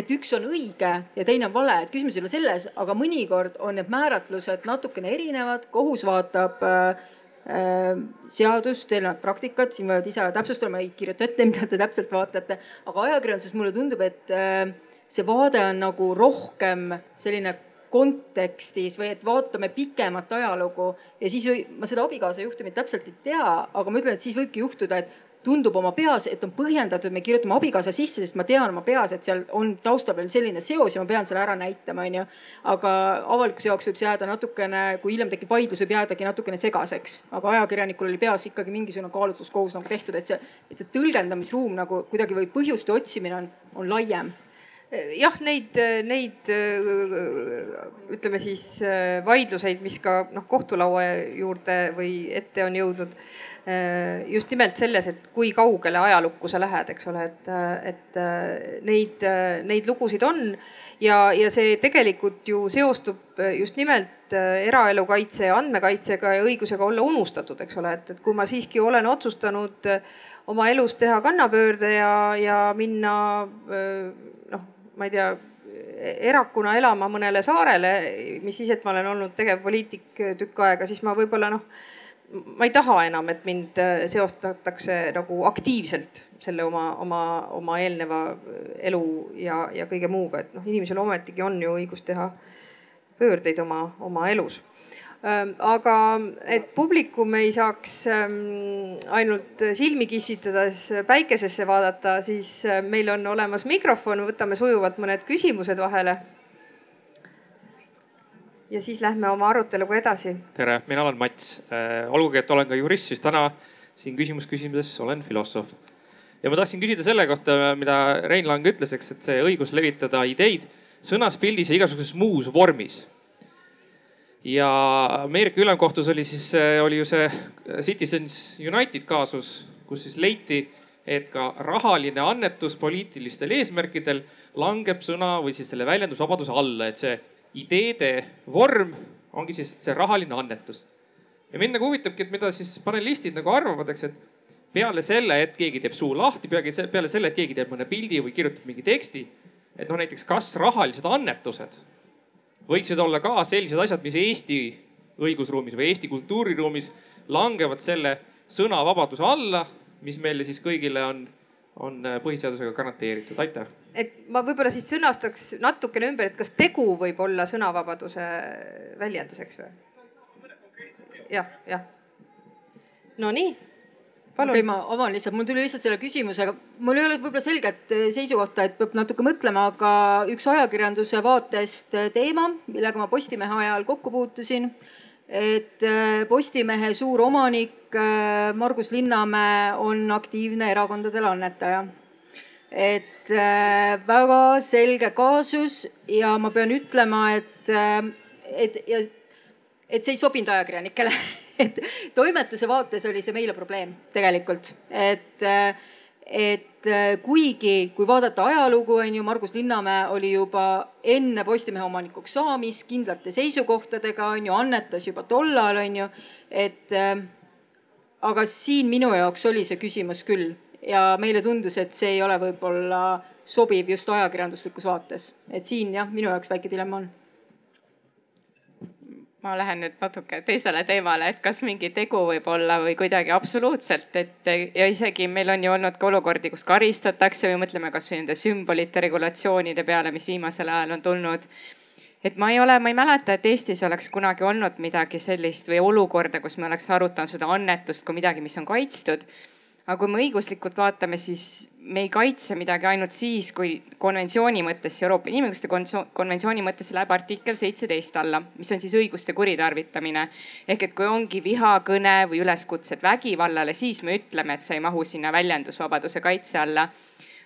et üks on õige ja teine on vale, et küsimus ei ole selles, aga mõnikord on need määratlused natukene erinevad, kohus vaatab äh, äh seadust, eelnevat praktikat, siin võivad ise täpsustada, ma ei kirjuta ette, mida te täpselt vaatate, aga ajakirjanduses mulle tundub, et äh, see vaade on nagu rohkem selline kontekstis või et vaatame pikemat ajalugu ja siis või, ma seda abikaasa juhtumit täpselt ei tea, aga ma ütlen, et siis võibki juhtuda, et tundub oma peas, et on põhjendatud, me kirjutame abikaasa sisse, sest ma tean oma peas, et seal on taustal veel selline seos ja ma pean selle ära näitama, onju. aga avalikkuse jaoks võib see jääda natukene, kui hiljem tekib vaidlus, võib jäädagi natukene segaseks, aga ajakirjanikul oli peas ikkagi mingisugune kaalutluskohus nagu tehtud, et see, et see tõlgendamisruum nagu kuidagi või põhjuste otsimine on, on laiem jah, neid, neid ütleme siis vaidluseid, mis ka noh, kohtulaua juurde või ette on jõudnud just nimelt selles, et kui kaugele ajalukku sa lähed, eks ole, et, et neid, neid lugusid on. Ja, ja see tegelikult ju seostub just nimelt eraelu kaitse ja andmekaitsega ja õigusega olla unustatud, eks ole, et, et kui ma siiski olen otsustanud oma elus teha kannapöörde ja, ja minna noh, ma ei tea erakuna elama mõnele saarele, mis siis, et ma olen olnud tegevpoliitik tükk aega, siis ma võib-olla noh ma ei taha enam, et mind äh, seostatakse nagu aktiivselt selle oma, oma, oma eelneva elu ja, ja kõige muuga, et noh, inimesel ometigi on ju õigus teha pöördeid oma, oma elus. Ähm, aga et publikum ei saaks ähm, ainult silmi kissitades päikesesse vaadata, siis äh, meil on olemas mikrofon, võtame sujuvalt mõned küsimused vahele ja siis lähme oma aruteluga edasi. tere, mina olen Mats. Olgugi, et olen ka jurist, siis täna siin küsimus küsimuses olen filosoof. ja ma tahtsin küsida selle kohta, mida Rein Lang ütles, eks, et see õigus levitada ideid sõnas, pildis ja igasuguses muus vormis. Ja Ameerika ülemkohtus oli siis, oli ju see Citizens United kaasus, kus siis leiti, et ka rahaline annetus poliitilistel eesmärkidel langeb sõna või siis selle väljendusvabaduse alla, et see ideede vorm ongi siis see rahaline annetus. ja mind nagu huvitabki, et mida siis panelistid nagu arvavad, eks, et peale selle, et keegi teeb suu lahti, peale selle, et keegi teeb mõne pildi või kirjutab mingi teksti, et noh, näiteks kas rahalised annetused võiksid olla ka sellised asjad, mis Eesti õigusruumis või Eesti kultuuriruumis langevad selle sõnavabaduse alla, mis meile siis kõigile on, on põhiseadusega garanteeritud, aitäh. et ma võib-olla siis sõnastaks natukene ümber, et kas tegu võib olla sõnavabaduse väljenduseks või? jah, jah. Nonii okei okay,, ma avan lihtsalt, mul tuli lihtsalt selle küsimusega, mul ei ole võib-olla selget eh, seisukohta, et peab natuke mõtlema, aga üks ajakirjanduse vaatest eh, teema, millega ma Postimehe ajal kokku puutusin. et eh, Postimehe suur omanik Margus Linnamäe on aktiivne erakondadele annetaja. et väga selge kaasus ja ma pean ütlema, et, et et see ei sobinud ajakirjanikele et toimetuse vaates oli see meile probleem tegelikult, et, et kuigi, kui vaadata ajalugu, on ju, Margus Linnamäe oli juba enne Postimehe omanikuks saamist kindlate seisukohtadega, on ju, annetas juba tollal, on ju, et aga siin minu jaoks oli see küsimus küll. Ja meile tundus, et see ei ole võib-olla sobiv just ajakirjanduslikus vaates, et siin jah, minu jaoks väike dilemma on ma lähen nüüd natuke teisele teemale, et kas mingi tegu võib olla või kuidagi absoluutselt, et ja isegi meil on ju olnud ka olukordi, kus karistatakse või mõtleme kasvõi nende sümbolite regulatsioonide peale, mis viimasel ajal on tulnud. et ma ei ole, ma ei mäleta, et Eestis oleks kunagi olnud midagi sellist või olukorda, kus me oleks arutanud seda annetust kui midagi, mis on kaitstud aga kui me õiguslikult vaatame, siis me ei kaitse midagi ainult siis, kui konventsiooni mõttes, Euroopa Inimõiguste konventsiooni mõttes läheb artikkel seitseteist alla, mis on siis õiguste kuritarvitamine. ehk et kui ongi vihakõne või üleskutsed vägivallale, siis me ütleme, et see ei mahu sinna väljendusvabaduse kaitse alla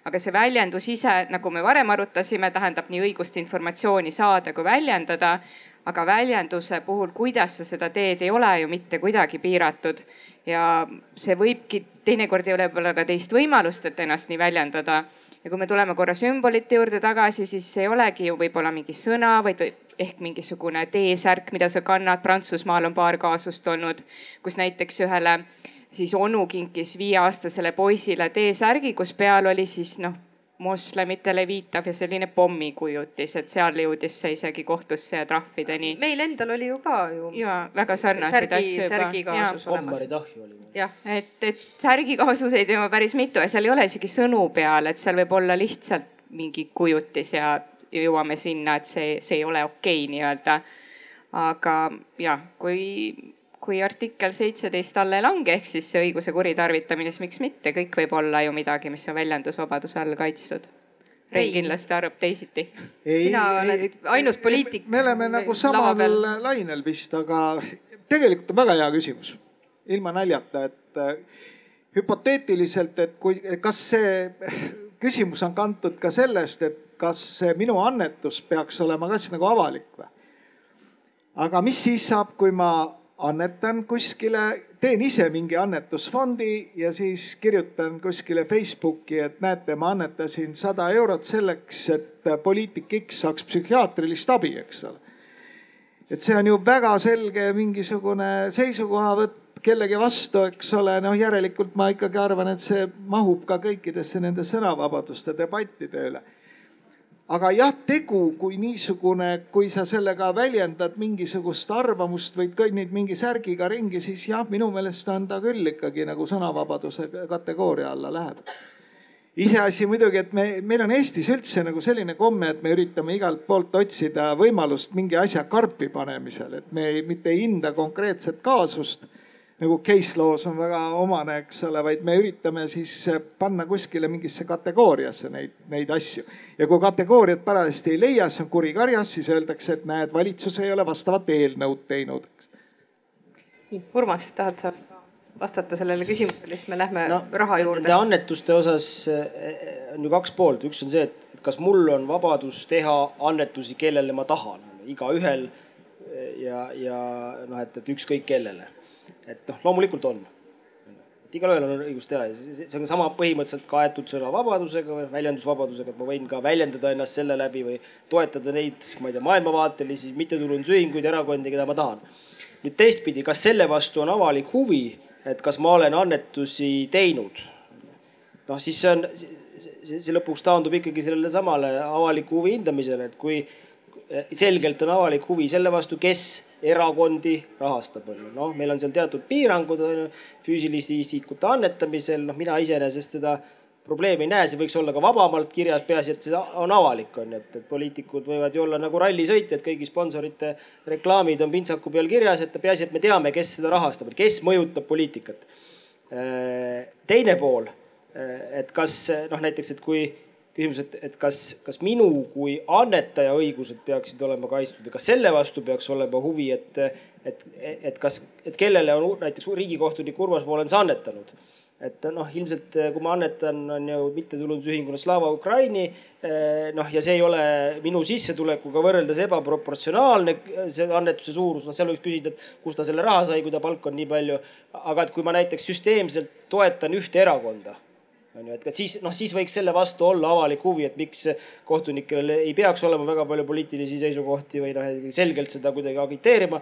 aga see väljendus ise, nagu me varem arutasime, tähendab nii õigust informatsiooni saada kui väljendada aga väljenduse puhul, kuidas sa seda teed, ei ole ju mitte kuidagi piiratud. ja see võibki, teinekord ei ole võib-olla ka teist võimalust, et ennast nii väljendada. ja kui me tuleme korra sümbolite juurde tagasi, siis ei olegi ju võib-olla mingi sõna, vaid ehk mingisugune T-särk, mida sa kannad. Prantsusmaal on paar kaasust olnud, kus näiteks ühele siis onu kinkis viieaastasele poisile T-särgi, kus peal oli siis noh moslemitele viitav ja selline pommikujutis, et seal jõudis see isegi kohtusse ja trahvideni. meil endal oli ju ka ju. ja väga sarnaseid särgi, asju juba. jah, et, et särgikaasuseid on päris mitu ja seal ei ole isegi sõnu peal, et seal võib olla lihtsalt mingi kujutis ja jõuame sinna, et see, see ei ole okei okay, nii-öelda. aga jah, kui kui artikkel seitseteist alla ei lange, ehk siis see õiguse kuritarvitamine, siis miks mitte, kõik võib olla ju midagi, mis on väljendusvabaduse all kaitstud. Rein kindlasti arvab teisiti. sina oled ainus poliitik. me oleme nagu samal lainel vist, aga tegelikult on väga hea küsimus, ilma naljata, et äh, hüpoteetiliselt, et kui, kas see küsimus on kantud ka sellest, et kas see minu annetus peaks olema kas nagu avalik või? aga mis siis saab, kui ma annetan kuskile, teen ise mingi annetusfondi ja siis kirjutan kuskile Facebooki, et näete, ma annetasin sada eurot selleks, et poliitik X saaks psühhiaatrilist abi, eks ole. et see on ju väga selge mingisugune seisukohavõtt kellegi vastu, eks ole, noh, järelikult ma ikkagi arvan, et see mahub ka kõikidesse nende sõnavabaduste debattide üle aga jah, tegu kui niisugune, kui sa sellega väljendad mingisugust arvamust või kõnnid mingi särgiga ringi, siis jah, minu meelest on ta küll ikkagi nagu sõnavabaduse kategooria alla läheb. iseasi muidugi, et me, meil on Eestis üldse nagu selline komme, et me üritame igalt poolt otsida võimalust mingi asja karpi panemisel, et me ei, mitte ei hinda konkreetset kaasust nagu case law's on väga omane, eks ole, vaid me üritame siis panna kuskile mingisse kategooriasse neid, neid asju. ja kui kategooriat parajasti ei leia, siis on kuri karjas, siis öeldakse, et näed, valitsus ei ole vastavat eelnõud teinud. Urmas, tahad sa vastata sellele küsimusele, siis me lähme no, raha juurde. Nende annetuste osas eh, on ju kaks poolt, üks on see, et kas mul on vabadus teha annetusi, kellele ma tahan, igaühel ja, ja noh, et, et ükskõik kellele et noh, loomulikult on. et igalühel on õigus teha ja see, see on sama põhimõtteliselt kaetud sõnavabadusega või väljendusvabadusega, et ma võin ka väljendada ennast selle läbi või toetada neid, ma ei tea, maailmavaatelisi mittetulundusühinguid, erakondi, keda ma tahan. nüüd teistpidi, kas selle vastu on avalik huvi, et kas ma olen annetusi teinud? noh, siis see on, see, lõpuks taandub ikkagi sellele samale avaliku huvi hindamisele, et kui selgelt on avalik huvi selle vastu, kes erakondi rahastab, on ju. noh, meil on seal teatud piirangud, on ju, füüsiliste isikute annetamisel, noh, mina iseenesest seda probleemi ei näe, see võiks olla ka vabamalt kirjas, peaasi, et see on avalik, on ju, et, et poliitikud võivad ju olla nagu rallisõitjad, kõigi sponsorite reklaamid on pintsaku peal kirjas, et peaasi, et me teame, kes seda rahastab, et kes mõjutab poliitikat. teine pool, et kas noh, näiteks, et kui küsimus, et, et kas, kas minu kui annetaja õigused peaksid olema kaitstud või kas selle vastu peaks olema huvi, et, et, et kas, et kellele on näiteks riigikohtunik Urmas Volens annetanud et noh, ilmselt kui ma annetan, on ju mittetulundusühinguna Slava Ukraini, noh, ja see ei ole minu sissetulekuga võrreldes ebaproportsionaalne, see annetuse suurus, noh, seal võiks küsida, et kust ta selle raha sai, kui ta palk on nii palju. aga et kui ma näiteks süsteemselt toetan ühte erakonda on ju, et siis noh, siis võiks selle vastu olla avalik huvi, et miks kohtunikel ei peaks olema väga palju poliitilisi seisukohti või noh, selgelt seda kuidagi agiteerima.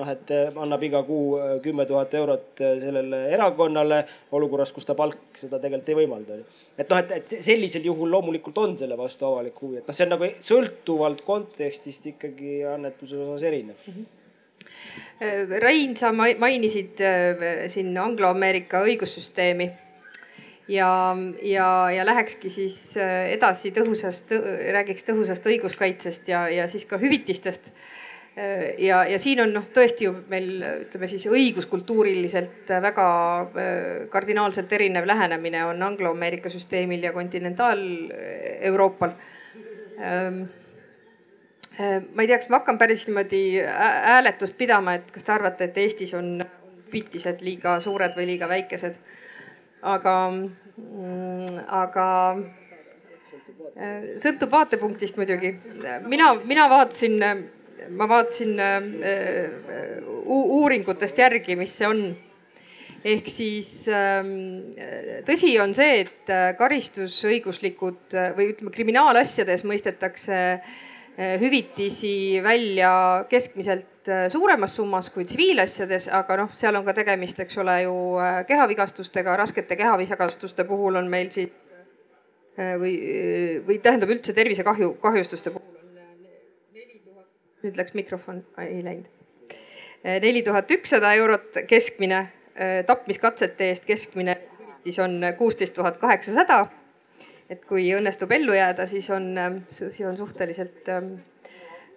noh, et annab iga kuu kümme tuhat eurot sellele erakonnale olukorras, kus ta palk seda tegelikult ei võimalda. et noh, et, et sellisel juhul loomulikult on selle vastu avalik huvi, et noh, see on nagu sõltuvalt kontekstist ikkagi annetuse osas erinev mm. -hmm. Rain, sa mainisid siin Anglo-Ameerika õigussüsteemi ja, ja, ja lähekski siis äh, edasi tõhusast, räägiks tõhusast õiguskaitsest ja, ja siis ka hüvitistest. Äh, ja, ja siin on noh, tõesti ju meil ütleme siis õiguskultuuriliselt väga äh, kardinaalselt erinev lähenemine on Anglo-Ameerika süsteemil ja kontinentaal-Euroopal ähm, ma ei tea, kas ma hakkan päris niimoodi hääletust pidama, et kas te arvate, et Eestis on hüvitised liiga suured või liiga väikesed aga, mm, aga äh, sõltub vaatepunktist muidugi. mina, mina vaatasin, ma vaatasin äh, uuringutest järgi, mis see on. ehk siis ähm, tõsi on see, et karistusõiguslikud või ütleme, kriminaalasjades mõistetakse hüvitisi välja keskmiselt Äh, suuremas summas kui tsiviilasjades, aga noh, seal on ka tegemist, eks ole ju äh, kehavigastustega, raskete kehavigastuste puhul on meil siis või, või tähendab üldse tervisekahju, kahjustuste puhul on neli tuhat, nüüd läks mikrofon, ei läinud. neli tuhat ükssada eurot keskmine, tapmiskatsete eest keskmine hüvitis on kuusteist tuhat kaheksasada. Et kui õnnestub ellu jääda, siis on, see on suhteliselt ähm,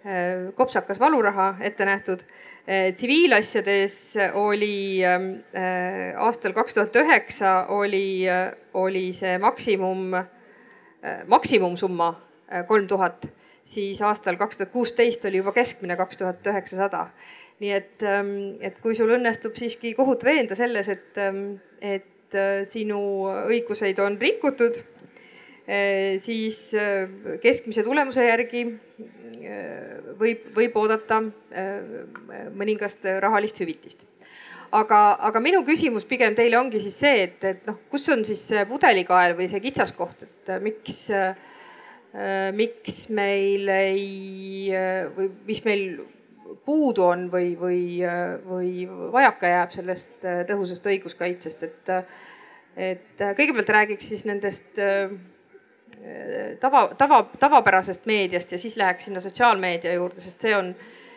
Äh, kopsakas valuraha ette nähtud. Äh, tsiviilasjades oli ähm, äh, aastal kaks tuhat üheksa oli, oli see maksimum, maksimumsumma kolm tuhat, siis aastal kaks tuhat kuusteist oli juba keskmine kaks tuhat üheksasada. nii et, ähm, et kui sul õnnestub siiski kohut veenda selles, et, et sinu õiguseid on rikutud siis eh, keskmise tulemuse järgi eh, võib, võib oodata mõningast rahalist hüvitist. aga, aga minu küsimus pigem teile ongi siis see, et, et noh, kus on siis see pudelikael või see kitsaskoht, et miks, miks meil ei või mis meil puudu on või, või, või vajaka jääb sellest tõhusast õiguskaitsest, et, et kõigepealt räägiks siis nendest tava, tava, tavapärasest meediast ja siis läheks sinna sotsiaalmeedia juurde, sest see on,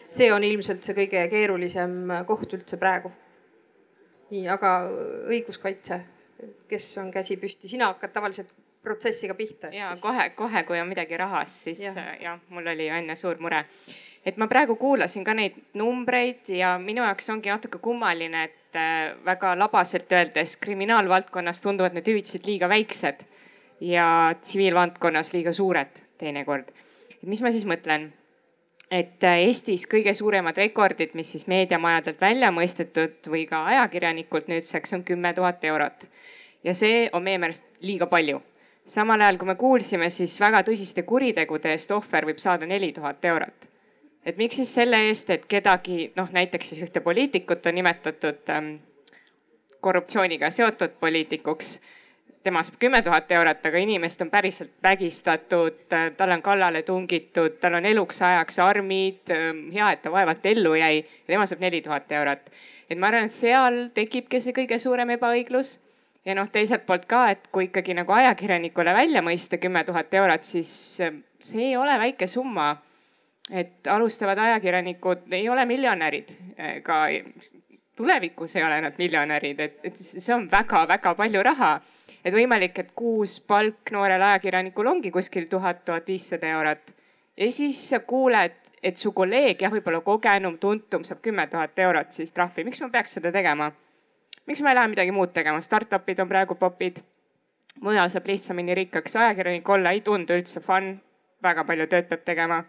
see on ilmselt see kõige keerulisem koht üldse praegu. nii, aga õiguskaitse, kes on käsi püsti, sina hakkad tavaliselt protsessiga pihta. ja siis... kohe, kohe, kui on midagi rahas, siis jah ja,, mul oli enne suur mure. et ma praegu kuulasin ka neid numbreid ja minu jaoks ongi natuke kummaline, et äh, väga labaselt öeldes kriminaalvaldkonnas tunduvad need hüvitised liiga väiksed ja tsiviilvaldkonnas liiga suured teinekord. mis ma siis mõtlen? et äh, Eestis kõige suuremad rekordid, mis siis meediamajadelt välja mõistetud või ka ajakirjanikult nüüdseks on kümme tuhat eurot. ja see on meie meelest liiga palju. samal ajal, kui me kuulsime, siis väga tõsiste kuritegude eest ohver võib saada neli tuhat eurot. et miks siis selle eest, et kedagi noh, näiteks siis ühte poliitikut on nimetatud ähm, korruptsiooniga seotud poliitikuks tema saab kümme tuhat eurot, aga inimest on päriselt vägistatud, talle on kallale tungitud, tal on eluks ajaks armid. hea, et ta vaevalt ellu jäi ja tema saab neli tuhat eurot. et ma arvan, et seal tekibki see kõige suurem ebaõiglus. ja noh, teiselt poolt ka, et kui ikkagi nagu ajakirjanikule välja mõista kümme tuhat eurot, siis see ei ole väike summa. et alustavad ajakirjanikud ei ole miljonärid, ka tulevikus ei ole nad miljonärid, et, et see on väga-väga palju raha et võimalik, et kuus palk noorel ajakirjanikul ongi kuskil tuhat, tuhat viissada eurot. ja siis sa kuuled, et su kolleeg jah, võib-olla kogenum, tuntum saab kümme tuhat eurot siis trahvi, miks ma peaks seda tegema? miks ma ei lähe midagi muud tegema, startup'id on praegu popid. mujal saab lihtsamini rikkaks, ajakirjanik olla ei tundu üldse fun, väga palju tööd peab tegema.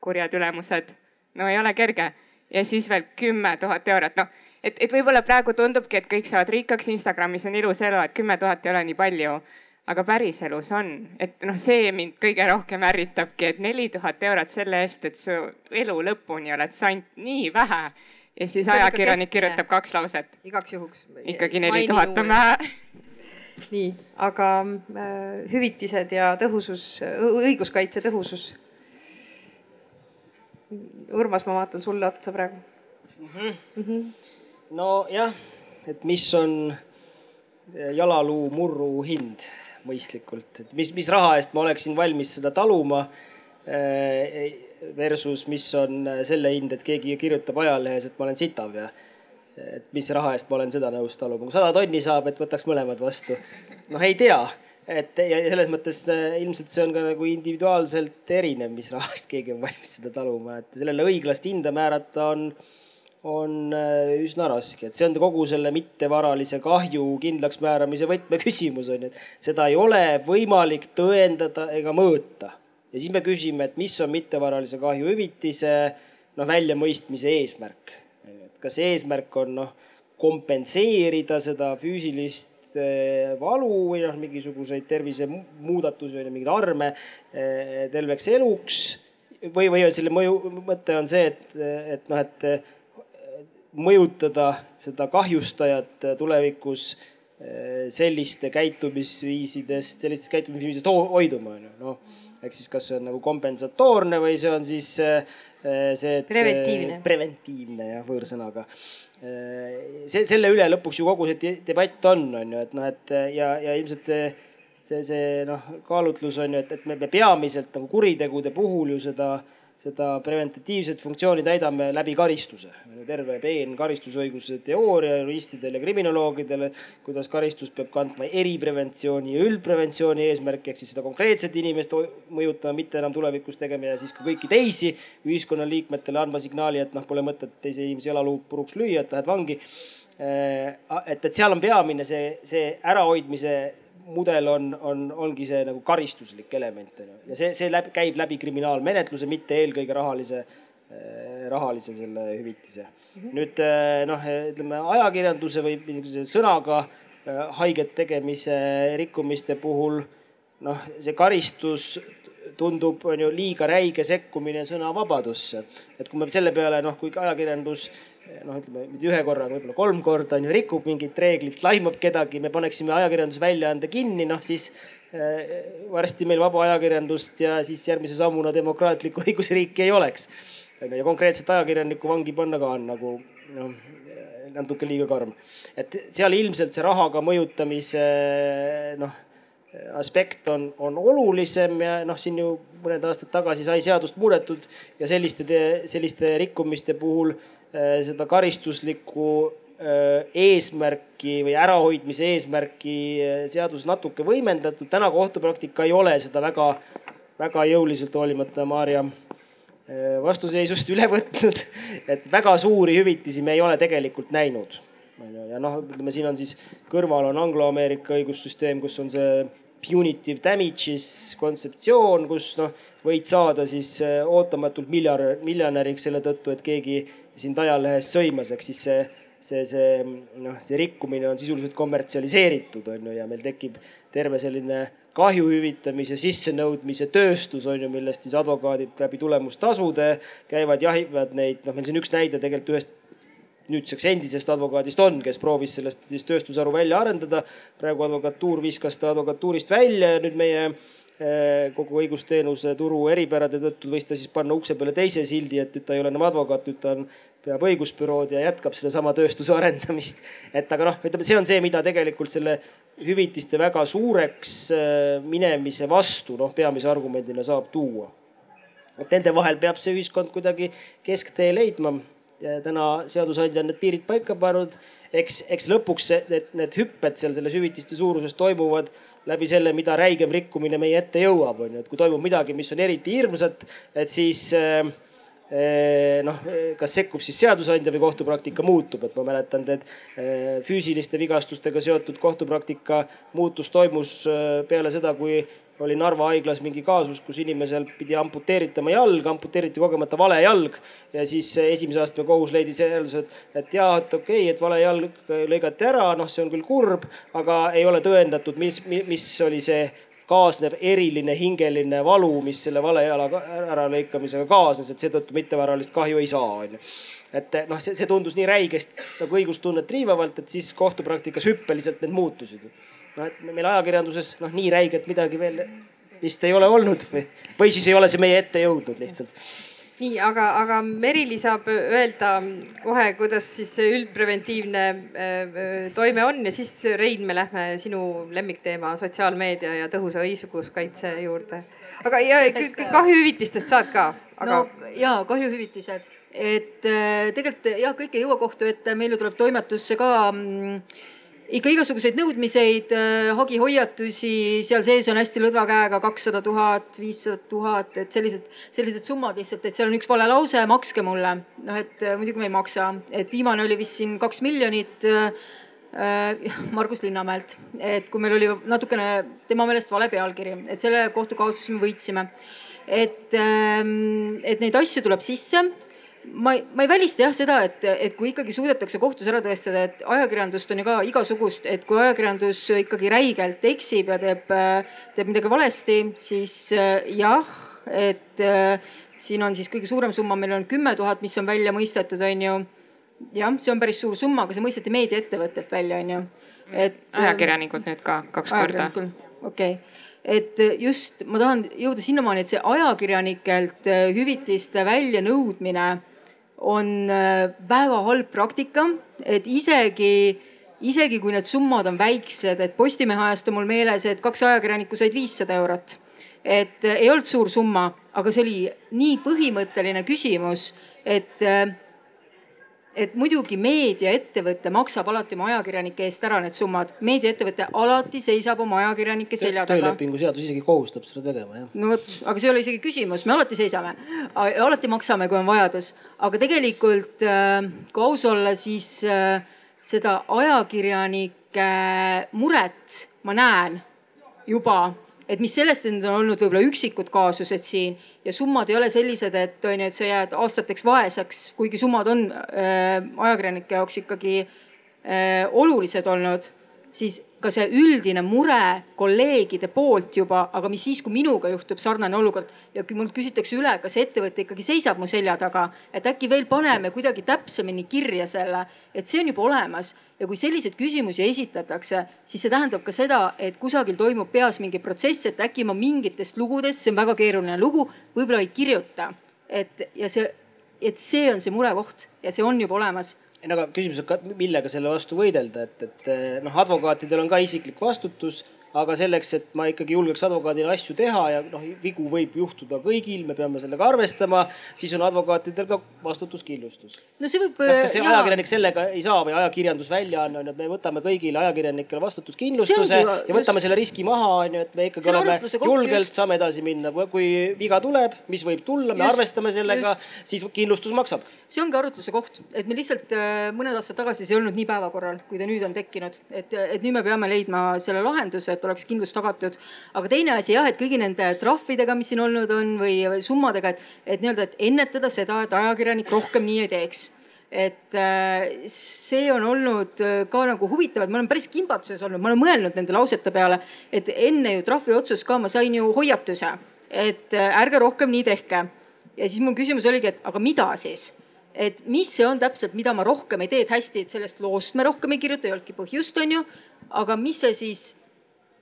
kurjad ülemused, no ei ole kerge ja siis veel kümme tuhat eurot, noh et, et võib-olla praegu tundubki, et kõik saavad rikkaks, Instagramis on ilus elu, et kümme tuhat ei ole nii palju. aga päriselus on, et noh, see mind kõige rohkem ärritabki, et neli tuhat eurot selle eest, et su elu lõpuni oled saanud nii vähe. ja siis ajakirjanik kirjutab kaks lauset. igaks juhuks. ikkagi neli tuhat on vähe nii, aga äh, hüvitised ja tõhusus, õiguskaitse tõhusus. Urmas, ma vaatan sulle otsa praegu mm. -hmm. Mm -hmm nojah, et mis on jalaluu murru hind mõistlikult, et mis, mis raha eest ma oleksin valmis seda taluma. Eh, versus, mis on selle hind, et keegi kirjutab ajalehes, et ma olen sitav ja et mis raha eest ma olen seda nõus taluma. kui sada tonni saab, et võtaks mõlemad vastu. noh, ei tea, et ja selles mõttes eh, ilmselt see on ka nagu individuaalselt erinev, mis raha eest keegi on valmis seda taluma, et sellele õiglast hinda määrata on on äh, üsna raske, et see on kogu selle mittevaralise kahju kindlaksmääramise võtmeküsimus on ju, et seda ei ole võimalik tõendada ega mõõta. ja siis me küsime, et mis on mittevaralise kahju hüvitise noh, väljamõistmise eesmärk. et kas eesmärk on noh, kompenseerida seda füüsilist äh, valu või noh, mingisuguseid tervisemuudatusi ju, mingeid arme äh, terveks eluks või, või selle mõju, mõte on see, et, et noh, et mõjutada seda kahjustajat tulevikus eh, selliste käitumisviisidest, sellistest käitumisviisidest hoiduma, on ju, noh. ehk siis, kas see on nagu kompensatoorne või see on siis eh, see, et. preventiivne. preventiivne jah, võõrsõnaga. Eh, see, selle üle lõpuks ju kogu see debatt on, on ju, et noh, et ja, ja ilmselt see, see, see noh, kaalutlus on ju, et, et me peamiselt nagu kuritegude puhul ju seda äh, seda preventatiivset funktsiooni täidame läbi karistuse. terve peen karistusõiguse teooria juristidel ja kriminoloogidel, kuidas karistus peab kandma eripreventsiooni ja üldpreventsiooni eesmärki, ehk siis seda konkreetset inimest mõjutama, mitte enam tulevikus tegema ja siis ka kõiki teisi ühiskonnaliikmetele andma signaali, et noh, pole mõtet teise inimese jalaluu puruks lüüa, et lähed vangi. et, et seal on peamine see, see ärahoidmise mudel on, on, ongi see nagu karistuslik element on ju ja see, see läbi, käib läbi kriminaalmenetluse, mitte eelkõige rahalise, äh, rahalise selle hüvitise. -hmm. nüüd äh, noh, ütleme ajakirjanduse või niisuguse sõnaga äh, haiget tegemise rikkumiste puhul noh, see karistus tundub, on ju liiga räige sekkumine sõnavabadusse. et kui me selle peale noh, kui ajakirjandus noh, ütleme mitte ühe korra, võib-olla kolm korda on ju, rikub mingit reeglit, laimab kedagi, me paneksime ajakirjandusväljaande kinni, noh siis äh, varsti meil vaba ajakirjandust ja siis järgmise sammuna demokraatlikku õigusriiki ei oleks. ja konkreetset ajakirjanikku vangi panna ka on nagu noh, natuke liiga karm. et seal ilmselt see rahaga mõjutamise noh aspekt on, on olulisem ja noh, siin ju mõned aastad tagasi sai seadust muudetud ja selliste, selliste rikkumiste puhul seda karistuslikku äh, eesmärki või ärahoidmise eesmärki äh, seaduses natuke võimendatud. täna kohtupraktika ei ole seda väga, väga jõuliselt hoolimata Maarja vastuseisust üle võtnud. et väga suuri hüvitisi me ei ole tegelikult näinud. ja noh, ütleme siin on siis kõrval on angloameerika õigussüsteem, kus on see punitive damages kontseptsioon, kus noh, võid saada siis ootamatult miljonär, miljonäriks selle tõttu, et keegi sind ajalehes sõimas, ehk siis see, see, see noh, see rikkumine on sisuliselt kommertsialiseeritud, on ju, ja meil tekib terve selline kahju hüvitamise sissenõudmise tööstus on ju, millest siis advokaadid läbi tulemustasude käivad, jahivad neid, noh, meil siin üks näide tegelikult ühest nüüdseks endisest advokaadist on, kes proovis sellest siis tööstusharu välja arendada. praegu advokatuur viskas ta advokatuurist välja ja nüüd meie eh, kogu õigusteenuse turu eripärade tõttu võis ta siis panna ukse peale teise sildi, et nüüd ta ei ole enam advokaat, nüüd ta on, peab õigusbürood ja jätkab sedasama tööstuse arendamist. et aga noh, ütleme, see on see, mida tegelikult selle hüvitiste väga suureks eh, minemise vastu noh, peamise argumendina saab tuua. et nende vahel peab see ühiskond kuidagi kesktee leidma täna seadusandja on need piirid paika pannud. eks, eks lõpuks need, need hüpped seal selles hüvitiste suuruses toimuvad läbi selle, mida räigem rikkumine meie ette jõuab, on ju, et kui toimub midagi, mis on eriti hirmsat, et siis äh, noh, kas sekkub siis seadusandja või kohtupraktika muutub, et ma mäletan, et füüsiliste vigastustega seotud kohtupraktika muutus toimus peale seda, kui oli Narva haiglas mingi kaasus, kus inimesel pidi amputeeritama jalg, amputeeriti kogemata vale jalg ja siis esimese astme kohus leidis järelduse, et, jaa, et okei okay,, et vale jalg lõigati ära, noh, see on küll kurb, aga ei ole tõendatud, mis, mis oli see kaasnev eriline hingeline valu, mis selle vale jala äralõikamisega kaasnes, et seetõttu mittevaralist kahju ei saa, onju. et noh, see, see tundus nii räigest nagu õigustunnet riivavalt, et siis kohtupraktikas hüppeliselt need muutusid noh, et meil ajakirjanduses noh, nii räiget midagi veel vist ei ole olnud või, või siis ei ole see meie ette jõudnud lihtsalt nii, aga, aga Merili saab öelda kohe, kuidas siis see üldpreventiivne äh, toime on ja siis Rein, me lähme sinu lemmikteema sotsiaalmeedia ja tõhusa õiguskaitse juurde. aga ja kahjuhüvitistest saad ka aga...? no ja kahjuhüvitised, et äh, tegelikult jah, kõik ei jõua kohtu ette, meile tuleb toimetusse ka mm, ikka igasuguseid nõudmiseid, äh, hagihoiatusi, seal sees on hästi lõdva käega kakssada tuhat, viissada tuhat, et sellised, sellised summad lihtsalt, et seal on üks vale lause, makske mulle. noh, et äh, muidugi me ei maksa, et viimane oli vist siin kaks miljonit äh, Margus Linnamäelt, et kui meil oli natukene tema meelest vale pealkiri, et selle kohtukaasuse me võitsime. et, ähm, et neid asju tuleb sisse ma ei, ma ei välista jah seda, et, et kui ikkagi suudetakse kohtus ära tõestada, et ajakirjandust on ju ka igasugust, et kui ajakirjandus ikkagi räigelt eksib ja teeb, teeb midagi valesti, siis äh, jah, et äh, siin on siis kõige suurem summa, meil on kümme tuhat, mis on välja mõistetud, on ju. jah, see on päris suur summa, aga see mõisteti meediaettevõttelt välja, on ju. et. ajakirjanikult nüüd ka kaks korda. okei okay et just ma tahan jõuda sinnamaani, et see ajakirjanikelt äh, hüvitiste väljanõudmine on äh, väga halb praktika, et isegi, isegi kui need summad on väiksed, et Postimehe ajast on mul meeles, et kaks ajakirjanikku said viissada eurot. et äh, ei olnud suur summa, aga see oli nii põhimõtteline küsimus, et äh, et muidugi meediaettevõte maksab alati oma ajakirjanike eest ära need summad. meediaettevõte alati seisab oma ajakirjanike selja taga. töölepingu seadus isegi kohustab seda tegema, jah. no vot, aga see ei ole isegi küsimus, me alati seisame. alati maksame, kui on vajadus. aga tegelikult äh, kui aus olla, siis äh, seda ajakirjanike muret ma näen juba et mis sellest, et need on olnud võib-olla üksikud kaasused siin ja summad ei ole sellised, et on ju, et sa jääd aastateks vaeseks, kuigi summad on äh, ajakirjanike jaoks ikkagi äh, olulised olnud, siis ka see üldine mure kolleegide poolt juba, aga mis siis, kui minuga juhtub sarnane olukord? Ja kui mult küsitakse üle, kas ettevõte ikkagi seisab mu selja taga, et äkki veel paneme kuidagi täpsemini kirja selle, et see on juba olemas. Ja kui selliseid küsimusi esitatakse, siis see tähendab ka seda, et kusagil toimub peas mingi protsess, et äkki ma mingitest lugudest, see on väga keeruline lugu, võib-olla ei kirjuta. et ja see, et see on see murekoht ja see on juba olemas ei no aga küsimus on, millega selle vastu võidelda, et, et noh, advokaatidel on ka isiklik vastutus aga selleks, et ma ikkagi julgeks advokaadina asju teha ja noh, vigu võib juhtuda kõigil, me peame sellega arvestama, siis on advokaatidel ka vastutuskindlustus. no see võib. kas, kas see jaa. ajakirjanik sellega ei saa või ajakirjandusväljaanne on ju, et me võtame kõigile ajakirjanikele vastutuskindlustuse ja võtame just. selle riski maha, on ju, et me ikkagi oleme julgelt, saame edasi minna, kui viga tuleb, mis võib tulla, me just, arvestame sellega, siis kindlustus maksab. see ongi arutluse koht, et me lihtsalt äh, mõned aastad tagasi see ei olnud nii päevakorral, kui ta nüüd on tekkinud, et, et nüüd me peame leidma selle lahenduse, et et oleks kindlus tagatud. aga teine asi jah, et kõigi nende trahvidega, mis siin olnud on või, summadega, et, et nii-öelda, et ennetada seda, et ajakirjanik rohkem nii ei teeks et äh, see on olnud äh, ka nagu huvitav, et ma olen päris kimbatuses olnud, ma olen mõelnud nende lausete peale, et enne ju trahviotsust ka ma sain ju hoiatuse, et äh, ärge rohkem nii tehke. ja siis mu küsimus oligi, et aga mida siis? et mis see on täpselt, mida ma rohkem ei tee, et hästi, et sellest loost me rohkem ei kirjuta, ei olnudki põhjust, on ju. aga mis see siis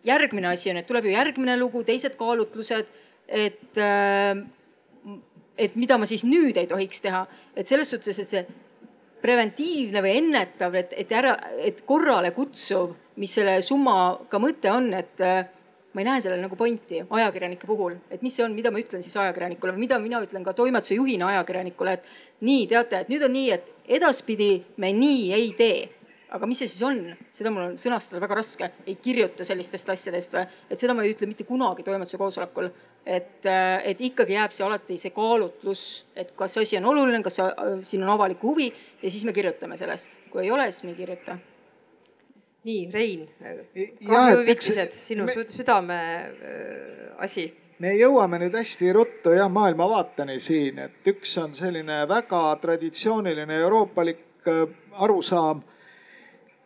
järgmine asi on, et tuleb ju järgmine lugu, teised kaalutlused, et äh, et mida ma siis nüüd ei tohiks teha, et selles suhtes, et see preventiivne või ennetav, et, et ära, et korrale kutsuv, mis selle summaga mõte on, et äh, ma ei näe sellel nagu pointi ajakirjanike puhul, et mis see on, mida ma ütlen siis ajakirjanikule või mida mina ütlen ka toimetuse juhina ajakirjanikule, et nii, teate, et nüüd on nii, et edaspidi me nii ei tee aga mis see siis on, seda mul on sõnastada väga raske, ei kirjuta sellistest asjadest või, et seda ma ei ütle mitte kunagi toimetuse koosolekul. Et, äh, et ikkagi jääb see alati see kaalutlus, et kas asi on oluline, kas äh, siin on avalik huvi. Ja siis me kirjutame sellest. kui ei ole, siis me ei kirjuta. nii, Rein, kahjuhüvitised, sinu me... südame äh, asi. Me jõuame nüüd hästi ruttu jah maailmavaateni siin, et üks on selline väga traditsiooniline euroopalik arusaam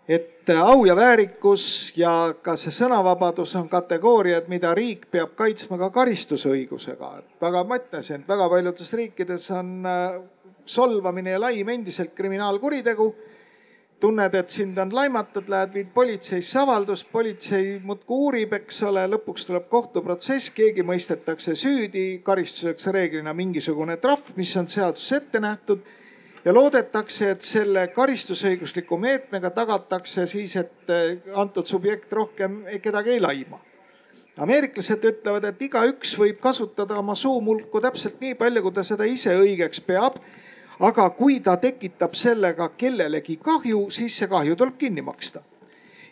et au ja väärikus ja ka see sõnavabadus on kategooriad, mida riik peab kaitsma ka karistusõigusega. väga, ma ütlesin, et väga paljudes riikides on äh, solvamine ja laim endiselt kriminaalkuritegu. tunned, et sind on laimatud, lähed, viid politseisse avaldust, politsei muudkui uurib, eks ole, lõpuks tuleb kohtuprotsess, keegi mõistetakse süüdi, karistuseks reeglina mingisugune trahv, mis on seaduses ette nähtud ja loodetakse, et selle karistusõigusliku meetmega tagatakse siis, et eh, antud subjekt rohkem kedagi ei laima. ameeriklased ütlevad, et igaüks võib kasutada oma suumulku täpselt nii palju, kui ta seda ise õigeks peab. aga kui ta tekitab sellega kellelegi kahju, siis see kahju tuleb kinni maksta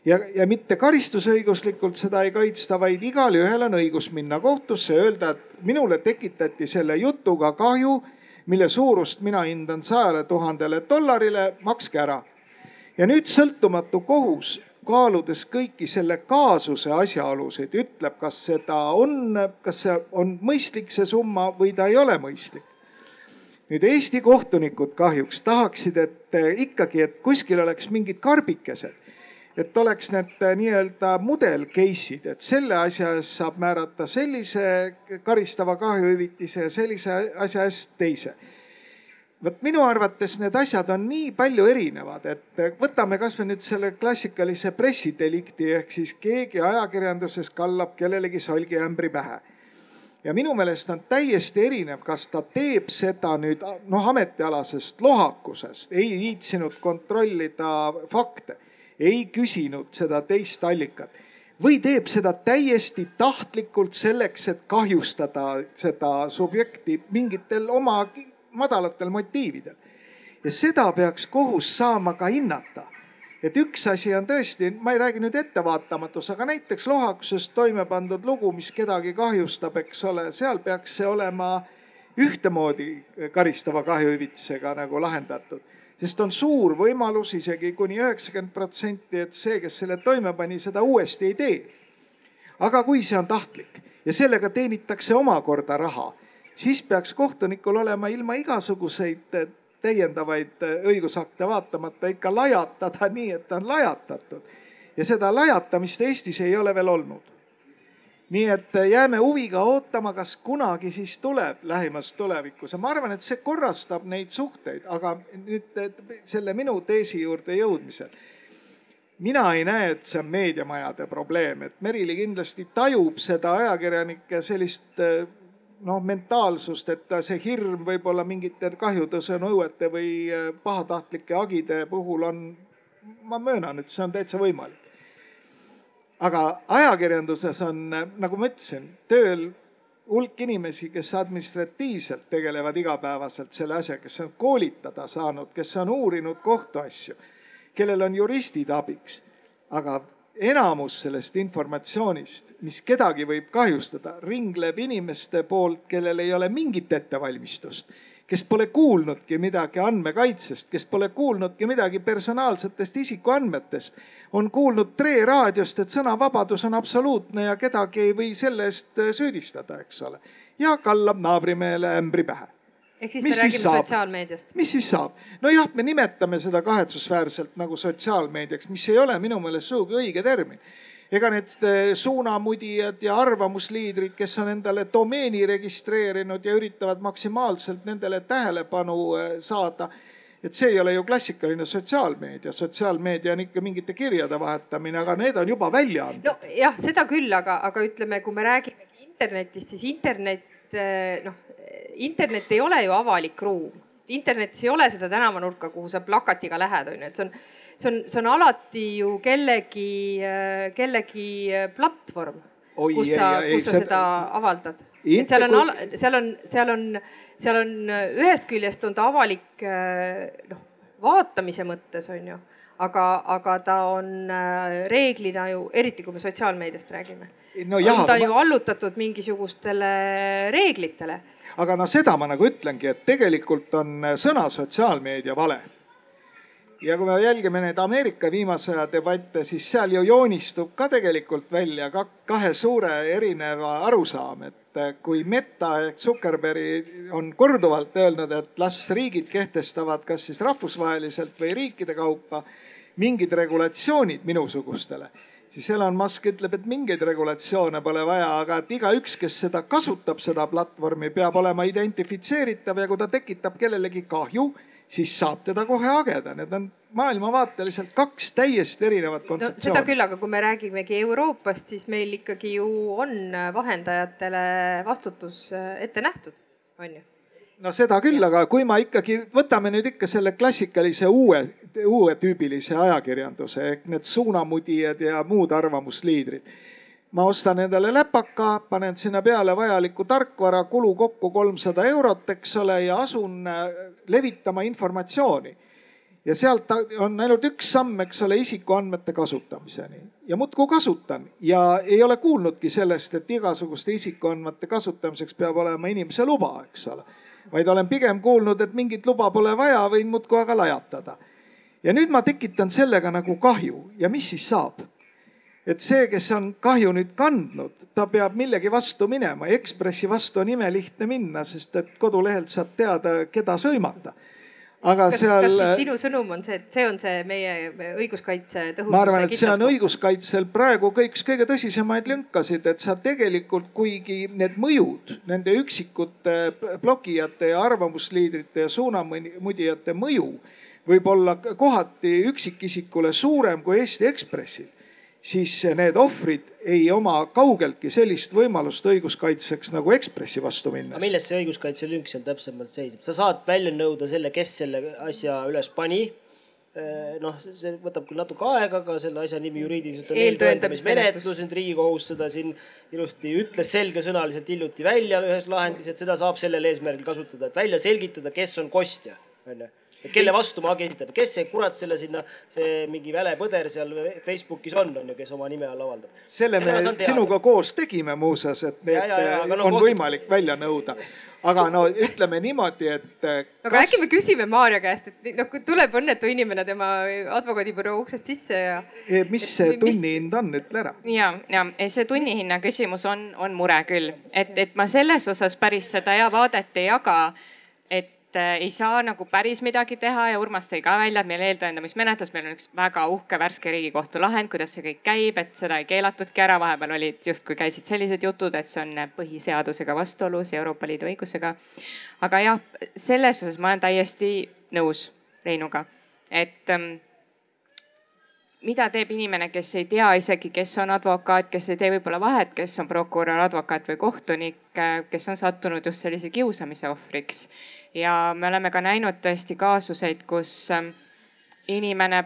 ja, ja mitte karistusõiguslikult seda ei kaitsta, vaid igalühel on õigus minna kohtusse ja öelda, et minule tekitati selle jutuga kahju mille suurust mina hindan sajale tuhandele dollarile, makske ära. ja nüüd sõltumatu kohus, kaaludes kõiki selle kaasuse asjaolusid, ütleb, kas seda on, kas see on mõistlik, see summa või ta ei ole mõistlik nüüd Eesti kohtunikud kahjuks tahaksid, et ikkagi, et kuskil oleks mingid karbikesed et oleks need äh, nii-öelda mudel case'id, et selle asja eest saab määrata sellise karistava kahjuhüvitise ja sellise asja eest teise. vot minu arvates need asjad on nii palju erinevad, et äh, võtame kasvõi nüüd selle klassikalise pressidelikti ehk siis keegi ajakirjanduses kallab kellelegi solgiämbri pähe ja minu meelest on täiesti erinev, kas ta teeb seda nüüd noh, ametialasest lohakusest, ei viitsinud kontrollida fakte ei küsinud seda teist allikat või teeb seda täiesti tahtlikult selleks, et kahjustada seda subjekti mingitel oma madalatel motiividel. ja seda peaks kohus saama ka hinnata. et üks asi on tõesti, ma ei räägi nüüd ettevaatamatus, aga näiteks lohakuses toime pandud lugu, mis kedagi kahjustab, eks ole, seal peaks see olema ühtemoodi karistava kahjuhüvitisega nagu lahendatud sest on suur võimalus isegi kuni üheksakümmend protsenti, et see, kes selle toime pani, seda uuesti ei tee. aga kui see on tahtlik ja sellega teenitakse omakorda raha, siis peaks kohtunikul olema ilma igasuguseid täiendavaid õigusakte vaatamata ikka lajatada nii, et ta on lajatatud. ja seda lajatamist Eestis ei ole veel olnud nii et äh, jääme huviga ootama, kas kunagi siis tuleb lähimas tulevikus. Ja ma arvan, et see korrastab neid suhteid, aga nüüd selle minu teesi juurde jõudmisel. mina ei näe, et see on meediamajade probleem, et Merili kindlasti tajub seda ajakirjanike sellist äh, noh, mentaalsust, et see hirm võib-olla mingite kahjutõusu nõuete või äh, pahatahtlike agide puhul on, ma möönan, et see on täitsa võimalik aga ajakirjanduses on, nagu ma ütlesin, tööl hulk inimesi, kes administratiivselt tegelevad igapäevaselt selle asjaga, kes on koolitada saanud, kes on uurinud kohtuasju, kellel on juristid abiks. aga enamus sellest informatsioonist, mis kedagi võib kahjustada, ringleb inimeste poolt, kellel ei ole mingit ettevalmistust kes pole kuulnudki midagi andmekaitsest, kes pole kuulnudki midagi personaalsetest isikuandmetest, on kuulnud Tre raadiost, et sõnavabadus on absoluutne ja kedagi ei või selle eest süüdistada, eks ole. ja kallab naabrimehele ämbri pähe ehk siis mis me räägime sotsiaalmeediast. mis siis saab? nojah, me nimetame seda kahetsusväärselt nagu sotsiaalmeediaks, mis ei ole minu meelest sugugi õige termin ega need eh, suunamudijad ja arvamusliidrid, kes on endale domeeni registreerinud ja üritavad maksimaalselt nendele tähelepanu eh, saada et see ei ole ju klassikaline sotsiaalmeedia, sotsiaalmeedia on ikka mingite kirjade vahetamine, aga need on juba väljaanded. nojah, seda küll, aga, aga ütleme, kui me räägime internetist, siis internet noh, internet ei ole ju avalik ruum. Internetis ei ole seda tänavanurka, kuhu sa plakatiga lähed, on ju, et see on, see on, see on alati ju kellegi, kellegi platvorm, kus sa, kus sa seda avaldad et seal on, seal on, seal on, seal on ühest küljest on ta avalik noh, vaatamise mõttes on ju, aga, aga ta on reeglina ju, eriti kui me sotsiaalmeediast räägime no. ta on ju allutatud mingisugustele reeglitele. Aga no seda ma nagu ütlengi, et tegelikult on sõna sotsiaalmeedia vale. Ja kui me jälgime neid Ameerika viimase aja debatte, siis seal ju joonistub ka tegelikult välja kahe suure erineva arusaam, et kui Meta ehk Zuckerberg on korduvalt öelnud, et las riigid kehtestavad kas siis rahvusvaheliselt või riikide kaupa mingid regulatsioonid minusugustele, siis Elon Musk ütleb, et mingeid regulatsioone pole vaja, aga et igaüks, kes seda kasutab, seda platvormi, peab olema identifitseeritav ja kui ta tekitab kellelegi kahju siis saab teda kohe hageda, need on maailmavaateliselt kaks täiesti erinevat kontseptsiooni no,. seda küll, aga kui me räägimegi Euroopast, siis meil ikkagi ju on vahendajatele vastutus äh, ette nähtud, on ju no seda küll, aga kui ma ikkagi, võtame nüüd ikka selle klassikalise uue, uue tüübilise ajakirjanduse ehk need suunamudijad ja muud arvamusliidrid ma ostan endale läpaka, panen sinna peale vajaliku tarkvara, kulu kokku kolmsada eurot, eks ole, ja asun äh, levitama informatsiooni. ja sealt on ainult üks samm, eks ole, isikuandmete kasutamiseni ja muudkui kasutan ja ei ole kuulnudki sellest, et igasuguste isikuandmete kasutamiseks peab olema inimese luba, eks ole. Vaid olen pigem kuulnud, et mingit luba pole vaja, võin muudkui aga lajatada. ja nüüd ma tekitan sellega nagu kahju ja mis siis saab? et see, kes on kahju nüüd kandnud, ta peab millegi vastu minema. Ekspressi vastu on imelihtne minna, sest et kodulehelt saad teada, keda sõimata. Aga kas, seal. kas siis sinu sõnum on see, et see on see meie õiguskaitse tõhususe ma arvan, et see on õiguskaitsel praegu üks kõige tõsisemaid lünkasid, et sa tegelikult, kuigi need mõjud, nende üksikute blogijate ja arvamusliidrite ja suunamudijate mõju võib olla kohati üksikisikule suurem kui Eesti Ekspressil siis need ohvrid ei oma kaugeltki sellist võimalust õiguskaitseks nagu Ekspressi vastu minnes. milles see õiguskaitse lünk seal täpsemalt seisneb? sa saad välja nõuda selle, kes selle asja üles pani eh, noh, see võtab küll natuke aega, aga selle asja nimi juriidiliselt on eeltõendamismenetlus. nüüd Riigikohus seda siin ilusti ütles selgesõnaliselt hiljuti välja ühes lahendis, et seda saab sellel eesmärgil kasutada, et välja selgitada, kes on kostja, onju kelle vastu ma hagi esitan, kes see kurat selle sinna, see mingi väle põder seal Facebookis on, on ju, kes oma nime all avaldab. selle me sinuga koos tegime muuseas, et need ja, ja, ja, no, on kohtu... võimalik välja nõuda aga no ütleme niimoodi, et. Kas... aga äkki me küsime Maarja käest, et noh, kui tuleb õnnetu inimene tema advokaadibüroo uksest sisse ja. E, mis see tunnihind on, ütle ära. ja, ja see tunnihinna küsimus on, on mure küll, et, et ma selles osas päris seda hea vaadet ei jaga. Et äh, ei saa nagu päris midagi teha ja Urmas tõi ka välja, et meil eeltõendamismenetlus, meil on üks väga uhke värske riigikohtu lahend, kuidas see kõik käib, et seda ei keelatudki ära, vahepeal olid justkui käisid sellised jutud, et see on põhiseadusega vastuolus ja Euroopa Liidu õigusega. aga jah, selles osas ma olen täiesti nõus Reinuga, et ähm, mida teeb inimene, kes ei tea isegi, kes on advokaat, kes ei tee võib-olla vahet, kes on prokurör, advokaat või kohtunik, kes on sattunud just sellise kiusamise ohvriks. ja me oleme ka näinud tõesti kaasuseid, kus ähm, inimene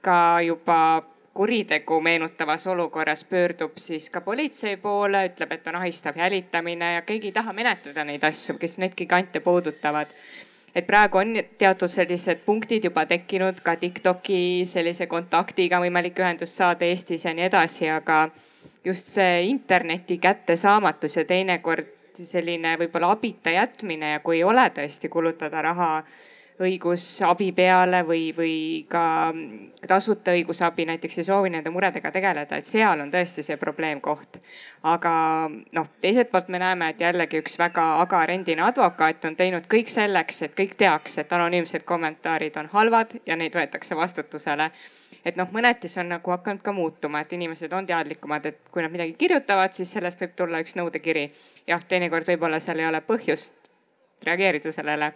ka juba kuritegu meenutavas olukorras pöördub siis ka politsei poole, ütleb, et on ahistav jälitamine ja keegi ei taha menetleda neid asju, kes neid gigante puudutavad et praegu on teatud sellised punktid juba tekkinud ka Tiktoki sellise kontaktiga võimalik ühendust saada Eestis ja nii edasi, aga just see interneti kättesaamatus ja teinekord selline võib-olla abita jätmine ja kui ei ole tõesti kulutada raha õigusabi peale või, või ka tasuta õigusabi näiteks ei soovi nende muredega tegeleda, et seal on tõesti see probleemkoht. aga noh, teiselt poolt me näeme, et jällegi üks väga agar endine advokaat on teinud kõik selleks, et kõik teaks, et anonüümsed kommentaarid on halvad ja neid võetakse vastutusele et noh, mõneti see on nagu hakanud ka muutuma, et inimesed on teadlikumad, et kui nad midagi kirjutavad, siis sellest võib tulla üks nõudekiri. jah, teinekord võib-olla seal ei ole põhjust reageerida sellele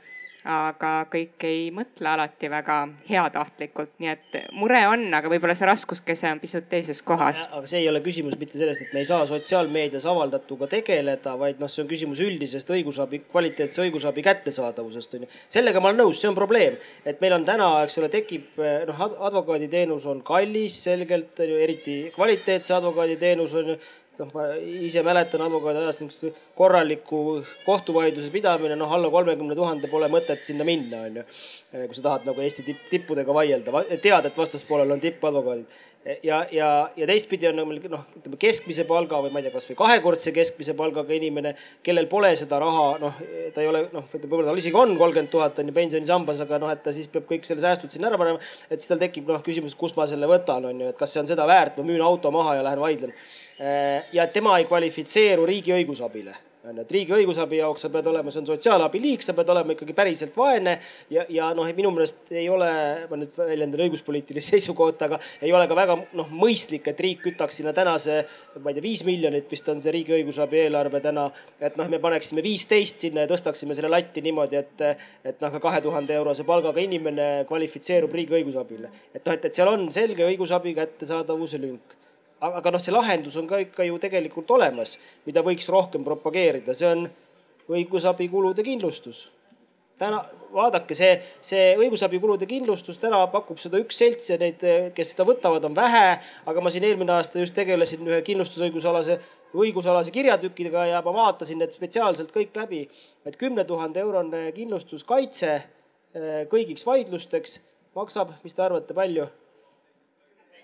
aga kõik ei mõtle alati väga heatahtlikult, nii et mure on, aga võib-olla see raskuskese on pisut teises kohas. aga see ei ole küsimus mitte sellest, et me ei saa sotsiaalmeedias avaldatuga tegeleda, vaid noh, see on küsimus üldisest õigusabi, kvaliteetse õigusabi kättesaadavusest on ju. sellega ma olen nõus, see on probleem, et meil on täna, eks ole, tekib noh, advokaaditeenus on kallis selgelt eriti kvaliteetse advokaaditeenus on ju noh, ma ise mäletan advokaadiajast niisugust korralikku kohtuvaidluse pidamine, noh alla kolmekümne tuhande pole mõtet sinna minna, on ju. kui sa tahad nagu Eesti tipp, tippudega vaielda, tead, et vastaspoolel on tippadvokaadid. Ja, ja, ja teistpidi on meil noh, ütleme keskmise palga või ma ei tea, kasvõi kahekordse keskmise palgaga inimene, kellel pole seda raha, noh, ta ei ole, noh, võib-olla tal isegi on kolmkümmend tuhat on ju pensionisambas, aga noh, et ta siis peab kõik selle säästud sinna ära panema. et siis tal tekib noh küsimus, kust ma selle võtan, on ju, et kas see on seda väärt, ma müün auto maha ja lähen vaidlen Äh, ja tema ei kvalifitseeru riigi õigusabile on ju, et riigi õigusabi jaoks sa pead olema, see on sotsiaalabi liik, sa pead olema ikkagi päriselt vaene ja, ja noh, minu meelest ei ole, ma nüüd väljendan õiguspoliitilist seisukohta, aga ei ole ka väga noh, mõistlik, et riik kütaks sinna tänase, ma ei tea, viis miljonit vist on see riigi õigusabi eelarve täna. et noh, me paneksime viisteist sinna ja tõstaksime selle latti niimoodi, et, et noh, ka kahe tuhande eurose palgaga inimene kvalifitseerub riigi õigusabile. et noh, et, et seal on selge õigusabi kättesaadavuse lünk aga noh, see lahendus on ka ikka ju tegelikult olemas, mida võiks rohkem propageerida, see on õigusabikulude kindlustus. täna vaadake, see, see õigusabikulude kindlustus täna pakub seda üks selts ja neid, kes seda võtavad, on vähe. aga ma siin eelmine aasta just tegelesin ühe kindlustusõigusalase, õigusalase kirjatükiga ja ma vaatasin need spetsiaalselt kõik läbi. et kümne tuhande eurone kindlustuskaitse eh, kõigiks vaidlusteks maksab, mis te arvate, palju?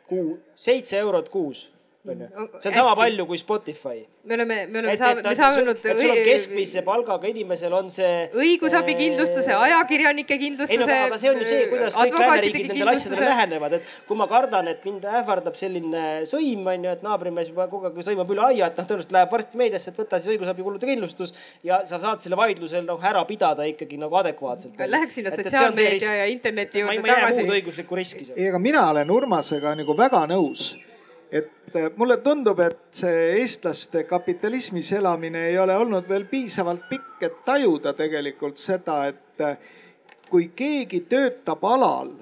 Kuu, seitse eurot kuus on ju. see on sama palju kui Spotify. me oleme, me oleme saanud, me saanud. sul on keskmise palgaga inimesel on see. õigusabikindlustuse, ajakirjanike kindlustuse. ei no aga see on ju see, kuidas kõik lääneriigid nendele asjadele lähenevad, et kui ma kardan, et mind ähvardab selline sõim, on ju, et naabrimees juba kogu aeg sõimab üle aia, et noh, tõenäoliselt läheb varsti meediasse, et võta siis õigusabikulude kindlustus ja sa saad selle vaidlusel noh ära pidada ikkagi nagu adekvaatselt. Läheks sinna sotsiaalmeedia ja interneti juurde tagasi. ma ei näe muud õiguslikku riski seal. ei, aga mina olen Urmasega nagu väga nõus et eh, mulle tundub, et see eestlaste kapitalismis elamine ei ole olnud veel piisavalt pikk, et tajuda tegelikult seda, et eh, kui keegi töötab alal,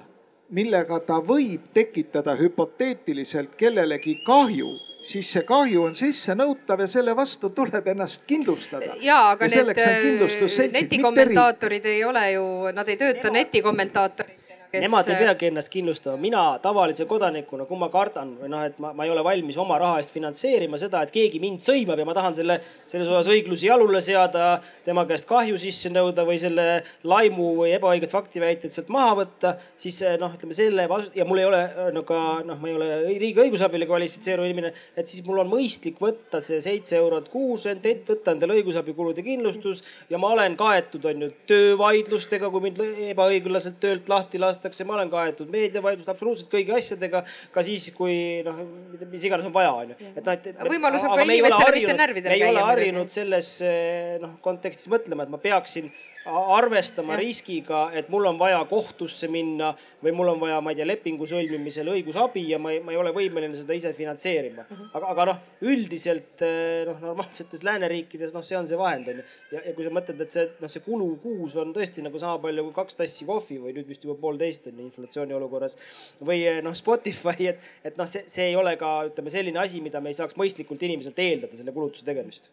millega ta võib tekitada hüpoteetiliselt kellelegi kahju, siis see kahju on sissenõutav ja selle vastu tuleb ennast kindlustada. ja, aga ja need eh, netikommentaatorid ei ole ju, nad ei tööta netikommentaatorid kes.... Nemad ei peagi ennast kindlustama, mina tavalise kodanikuna, kui ma kardan või noh, et ma, ma ei ole valmis oma raha eest finantseerima seda, et keegi mind sõimab ja ma tahan selle, selles osas õiglusi jalule seada, tema käest kahju sisse nõuda või selle laimu või ebaõiged faktiväited sealt maha võtta, siis noh, ütleme selle ja mul ei ole no ka noh, ma ei ole riigi õigusabile kvalifitseeruv inimene, et siis mul on mõistlik võtta see seitse eurot kuus, võtta endale õigusabikulude kindlustus ja ma olen kaetud, on ju, töövaidlustega, kui mind ebaõiglaselt töölt lahti lastakse vaadatakse, ma olen kaetud meediavaidlust absoluutselt kõigi asjadega, ka siis, kui noh, mis iganes on vaja, on ju. et noh, et, et. võimalus on ka inimestele mitte närvidele käia. me ei ole harjunud selles eh, noh kontekstis mõtlema, et ma peaksin arvestama riskiga, et mul on vaja kohtusse minna või mul on vaja, ma ei tea, lepingu sõlmimisel õigusabi ja ma ei, ma ei ole võimeline seda ise finantseerima. -huh. aga, aga noh, üldiselt eh, noh, normaalsetes lääneriikides noh, see on see vahend on ju. ja, ja kui sa mõtled, et see noh, see kulu kuus on tõesti nagu sama palju kui kaks tassi kohvi või nüüd vist juba poolteist on ju inflatsiooni olukorras. või eh, noh, Spotify, et, et noh, see, see ei ole ka ütleme selline asi, mida me ei saaks mõistlikult inimeselt eeldada, selle kulutuse tegemist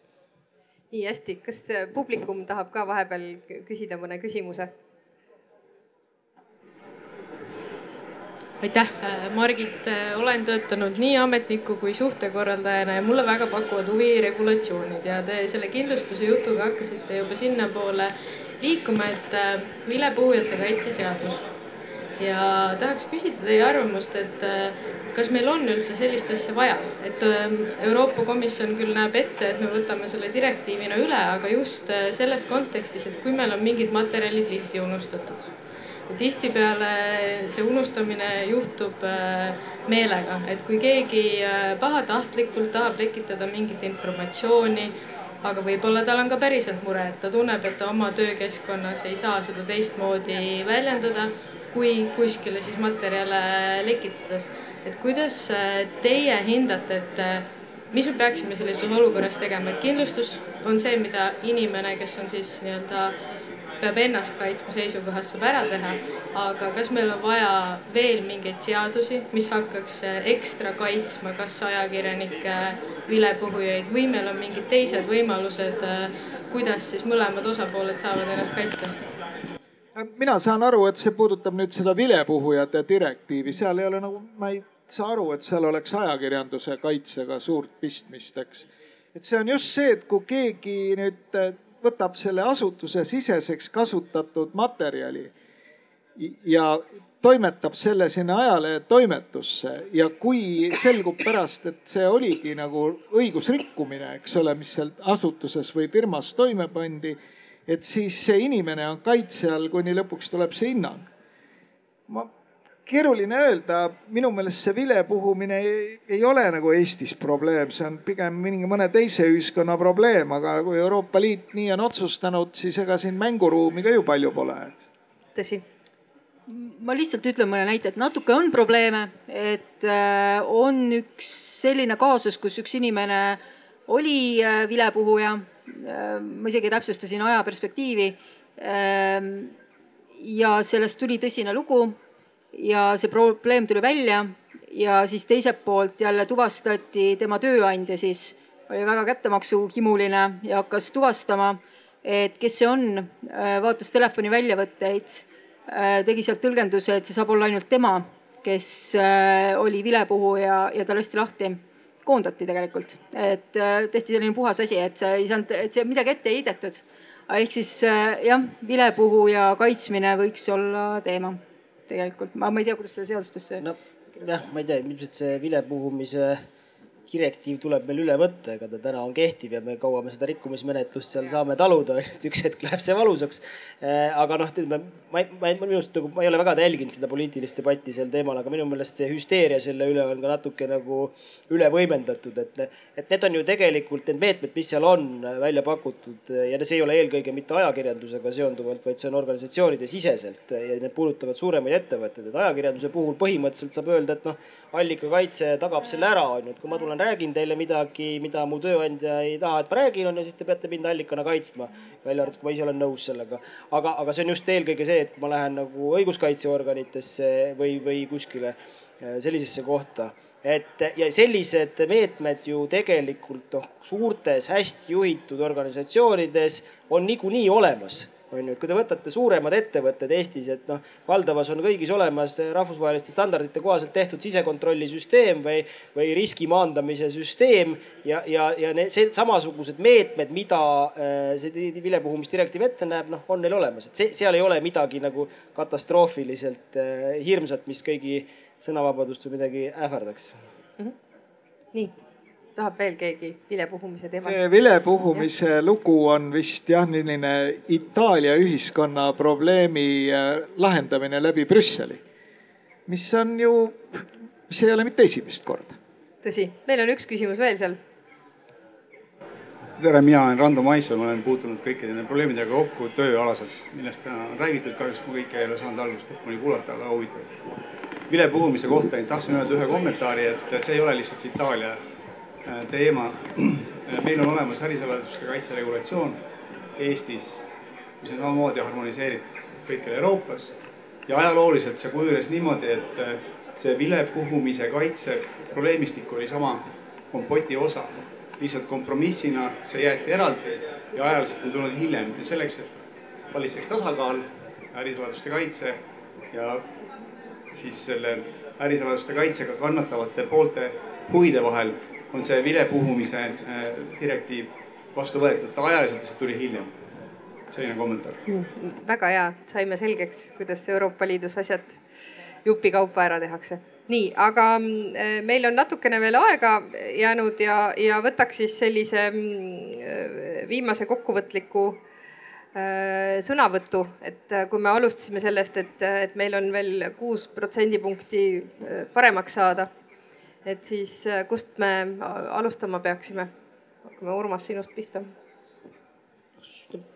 nii hästi, kas publikum tahab ka vahepeal küsida mõne küsimuse? aitäh, Margit, olen töötanud nii ametniku kui suhtekorraldajana ja mulle väga pakuvad huvi regulatsioonid ja te selle kindlustuse jutuga hakkasite juba sinnapoole liikuma, et vilepuhujate kaitse seadus. Ja tahaks küsida teie arvamust, et kas meil on üldse sellist asja vaja, et ähm, Euroopa Komisjon küll näeb ette, et me võtame selle direktiivina üle, aga just äh, selles kontekstis, et kui meil on mingid materjalid lifti unustatud. tihtipeale see unustamine juhtub äh, meelega, et kui keegi äh, pahatahtlikult tahab lekitada mingit informatsiooni, aga võib-olla tal on ka päriselt mure, et ta tunneb, et ta oma töökeskkonnas ei saa seda teistmoodi väljendada kui kuskile siis materjale lekitades. et kuidas teie hindate, et mis me peaksime sellises olukorras tegema, et kindlustus on see, mida inimene, kes on siis nii-öelda peab ennast kaitsma seisukohast, saab ära teha, aga kas meil on vaja veel mingeid seadusi, mis hakkaks ekstra kaitsma kas ajakirjanikke, vilepuhujaid või meil on mingid teised võimalused, kuidas siis mõlemad osapooled saavad ennast kaitsta? Mina saan aru, et see puudutab nüüd seda vilepuhujate direktiivi, seal ei ole nagu, ma ei saa aru, et seal oleks ajakirjanduse kaitsega suurt pistmist, eks. et see on just see, et kui keegi nüüd võtab selle asutuse siseseks kasutatud materjali ja toimetab selle sinna ajalehetoimetusse ja kui selgub pärast, et see oligi nagu õigusrikkumine, eks ole, mis seal asutuses või firmas toime pandi, et siis see inimene on kaitse all, kuni lõpuks tuleb see hinnang. ma keeruline öelda, minu meelest see vilepuhumine ei, ei ole nagu Eestis probleem, see on pigem mingi mõne teise ühiskonna probleem, aga kui Euroopa Liit nii on otsustanud, siis ega siin mänguruumi ka ju palju pole. tõsi ma lihtsalt ütlen mõne näite, et natuke on probleeme, et äh, on üks selline kaasus, kus üks inimene oli äh, vilepuhuja. Äh, ma isegi täpsustasin aja perspektiivi. Ähm, ja sellest tuli tõsine lugu ja see probleem tuli välja ja siis teiselt poolt jälle tuvastati tema tööandja siis oli väga kättemaksuhimuline ja hakkas tuvastama, et kes see on, äh, vaatas telefoni väljavõtteid, tegi sealt tõlgenduse, et see saab olla ainult tema, kes oli vilepuhuja ja ta lasti lahti. Koondati tegelikult, et tehti selline puhas asi, et see ei saanud, et see midagi ette ei heidetud. ehk siis jah, vilepuhuja kaitsmine võiks olla teema tegelikult, ma, ma ei tea, kuidas seda seadustesse no,. jah, ma ei tea, ilmselt see vilepuhumise direktiiv tuleb meil üle võtta, ega ta täna on kehtiv ja me kaua me seda rikkumismenetlust seal saame taluda, et üks hetk läheb see valusaks. Äh, aga noh, ma, ma, ma minu arust nagu ma ei ole väga jälginud seda poliitilist debatti sel teemal, aga minu meelest see hüsteeria selle üle on ka natuke nagu üle võimendatud, et, et need on ju tegelikult need meetmed, mis seal on välja pakutud ja see ei ole eelkõige mitte ajakirjandusega seonduvalt, vaid see on organisatsioonide siseselt ja need puudutavad suuremaid ettevõtteid, et ajakirjanduse puhul põhimõtteliselt saab öelda, et noh, allikakaitse tagab selle ära, on ju, et kui ma tulen räägin teile midagi, mida mu tööandja ei taha, et ma räägin, on ju, siis te peate mind allikana kaitsma. välja arvatud, kui ma ise olen nõus sellega. aga, aga see on just eelkõige see, et kui ma lähen nagu õiguskaitseorganitesse või, või kuskile äh, sellisesse kohta. Et ja sellised meetmed ju tegelikult noh, suurtes hästi juhitud organisatsioonides on niikuinii olemas on ju, et kui te võtate suuremad ettevõtted Eestis, et noh, valdavas on kõigis olemas rahvusvaheliste standardite kohaselt tehtud sisekontrolli süsteem või, või riski maandamise süsteem ja, ja, ja need see, samasugused meetmed, mida äh, see vilepuhumisdirektiiv ette näeb, noh, on neil olemas, et see, seal ei ole midagi nagu katastroofiliselt äh, hirmsat, mis kõigi sõnavabadust või midagi ähvardaks mm. -hmm. nii tahab veel keegi vilepuhumise teemal? see vilepuhumise ja. lugu on vist jah, selline Itaalia ühiskonna probleemi äh, lahendamine läbi Brüsseli, mis on ju, mis ei ole mitte esimest korda. tõsi, meil on üks küsimus veel seal. tere, mina olen Rando Maisoo, ma olen puutunud kõikide nende probleemidega kokku tööalaselt, millest täna on räägitud, kahjuks ma kõike ei ole saanud algust lõpuni kuulata, aga huvitav vilepuhumise kohta tahtsin öelda ühe kommentaari, et see ei ole lihtsalt Itaalia teema. Äh, meil on olemas ärisaladuste kaitse regulatsioon Eestis, mis on samamoodi harmoniseeritud kõikjal Euroopas ja ajalooliselt see kujunes niimoodi, et äh, see vilepuhumise kaitse probleemistik oli sama kompoti osa. lihtsalt kompromissina see jäeti eraldi ja ajaliselt on tulnud hiljem ja selleks, et valitseks tasakaal, ärisaladuste kaitse ja siis selle ärisaladuste kaitsega kannatavate poolte huvide vahel on see vilepuhumise äh, direktiiv vastu võetud, ta ajaliselt lihtsalt tuli hiljem. selline kommentaar mm,. väga hea, saime selgeks, kuidas Euroopa Liidus asjad jupikaupa ära tehakse. nii, aga äh, meil on natukene veel aega jäänud ja, ja võtaks siis sellise mm, äh, viimase kokkuvõtliku sõnavõttu, et kui me alustasime sellest, et, et meil on veel kuus protsendipunkti paremaks saada et siis äh, kust me alustama peaksime? hakkame Urmas sinust pihta.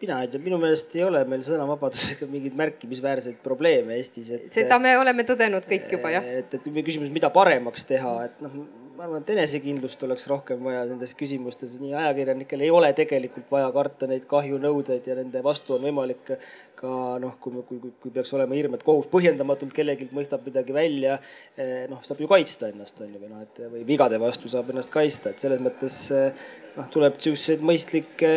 mina ei tea, minu meelest ei ole meil sõnavabadusega mingeid märkimisväärseid probleeme Eestis, et. seda me oleme tõdenud kõik juba jah. et, et küsimus, mida paremaks teha, et noh ma arvan, et enesekindlust oleks rohkem vaja nendes küsimustes, nii ajakirjanikel ei ole tegelikult vaja karta neid kahjunõudeid ja nende vastu on võimalik ka noh, kui, kui, kui, peaks olema hirm, et kohus põhjendamatult kellelgi mõistab midagi välja, eh, noh, saab ju kaitsta ennast on ju, või noh, et või vigade vastu saab ennast kaitsta, et selles mõttes eh, noh, tuleb siukseid mõistlikke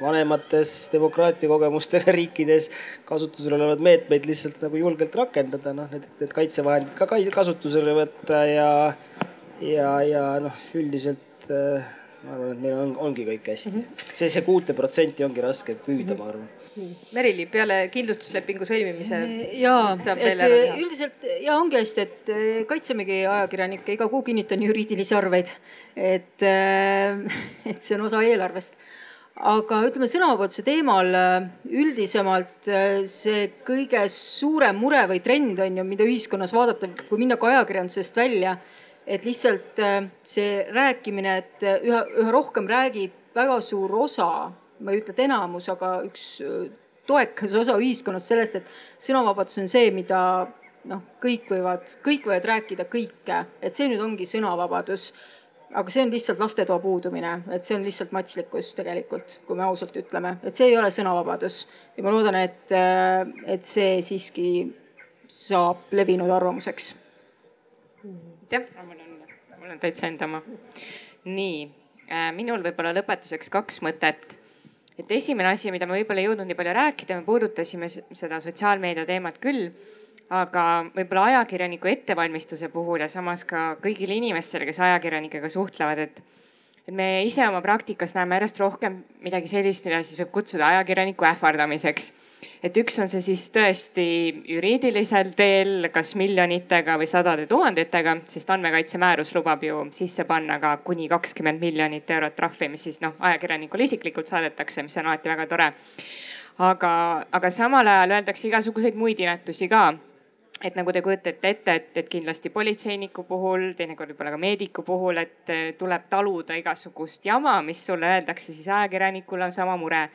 vanemates demokraatia kogemustega riikides kasutusel olevaid meetmeid lihtsalt nagu julgelt rakendada, noh, need, need kaitsevahendid ka kasutusele võtta ja ja, ja noh, üldiselt äh, ma arvan, et meil on, ongi kõik hästi mm. -hmm. see, see kuute protsenti ongi raske püüda, ma arvan. Merili, peale kindlustuslepingu sõlmimise. ja, et üldiselt ja ongi hästi, et äh, kaitsemegi ajakirjanikke, iga kuu kinnitan juriidilisi arveid. et, äh, et see on osa eelarvest aga ütleme sõnavabaduse teemal üldisemalt see kõige suurem mure või trend on ju, mida ühiskonnas vaadata, kui minna ka ajakirjandusest välja et lihtsalt äh, see rääkimine, et äh, üha, üha rohkem räägib väga suur osa, ma ei ütle, et enamus, aga üks äh, toekas osa ühiskonnast sellest, et sõnavabadus on see, mida noh, kõik võivad, kõik võivad rääkida kõike, et see nüüd ongi sõnavabadus. aga see on lihtsalt lastetoa puudumine, et see on lihtsalt matslikkus tegelikult, kui me ausalt ütleme, et see ei ole sõnavabadus. ja ma loodan, et, et see siiski saab levinud arvamuseks jah, mul on, mul on täitsa enda oma. nii äh,, minul võib-olla lõpetuseks kaks mõtet. et esimene asi, mida me võib-olla ei jõudnud nii palju rääkida, me puudutasime seda sotsiaalmeedia teemat küll aga võib-olla ajakirjaniku ettevalmistuse puhul ja samas ka kõigile inimestele, kes ajakirjanikega suhtlevad, et et me ise oma praktikas näeme järjest rohkem midagi sellist, mida siis võib kutsuda ajakirjaniku ähvardamiseks. et üks on see siis tõesti juriidilisel teel, kas miljonitega või sadade tuhandetega, sest andmekaitsemäärus lubab ju sisse panna ka kuni kakskümmend miljonit eurot trahvi, mis siis noh, ajakirjanikule isiklikult saadetakse, mis on alati väga tore. aga, aga samal ajal öeldakse igasuguseid muid inetusi ka et nagu te kujutate ette, et, et kindlasti politseiniku puhul, teinekord võib-olla ka meediku puhul, et eh, tuleb taluda igasugust jama, mis sulle öeldakse, siis ajakirjanikul on sama mure.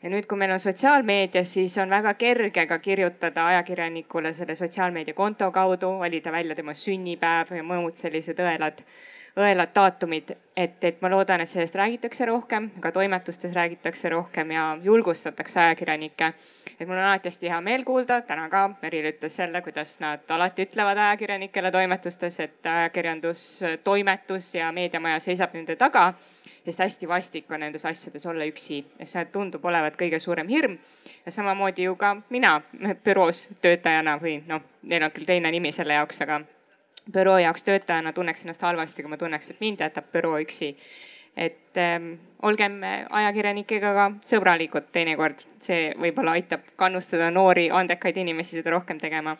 ja nüüd, kui meil on sotsiaalmeedias, siis on väga kerge ka kirjutada ajakirjanikule selle sotsiaalmeedia konto kaudu, valida välja tema sünnipäev ja muud sellised õelad õelad daatumid, et, et ma loodan, et sellest räägitakse rohkem, ka toimetustes räägitakse rohkem ja julgustatakse ajakirjanikke. et mul on alati hästi hea meel kuulda, täna ka Meril ütles jälle, kuidas nad alati ütlevad ajakirjanikele toimetustes, et ajakirjandus, toimetus ja meediamaja seisab nende taga. sest hästi vastik on nendes asjades olla üksi ja see tundub olevat kõige suurem hirm. ja samamoodi ju ka mina büroos töötajana või noh, neil on küll teine nimi selle jaoks, aga büroo jaoks töötajana tunneks ennast halvasti, kui ma tunneks, et mind jätab büroo üksi. et ähm, olgem ajakirjanikega ka sõbralikud teinekord, see võib-olla aitab kannustada noori andekaid inimesi seda rohkem tegema.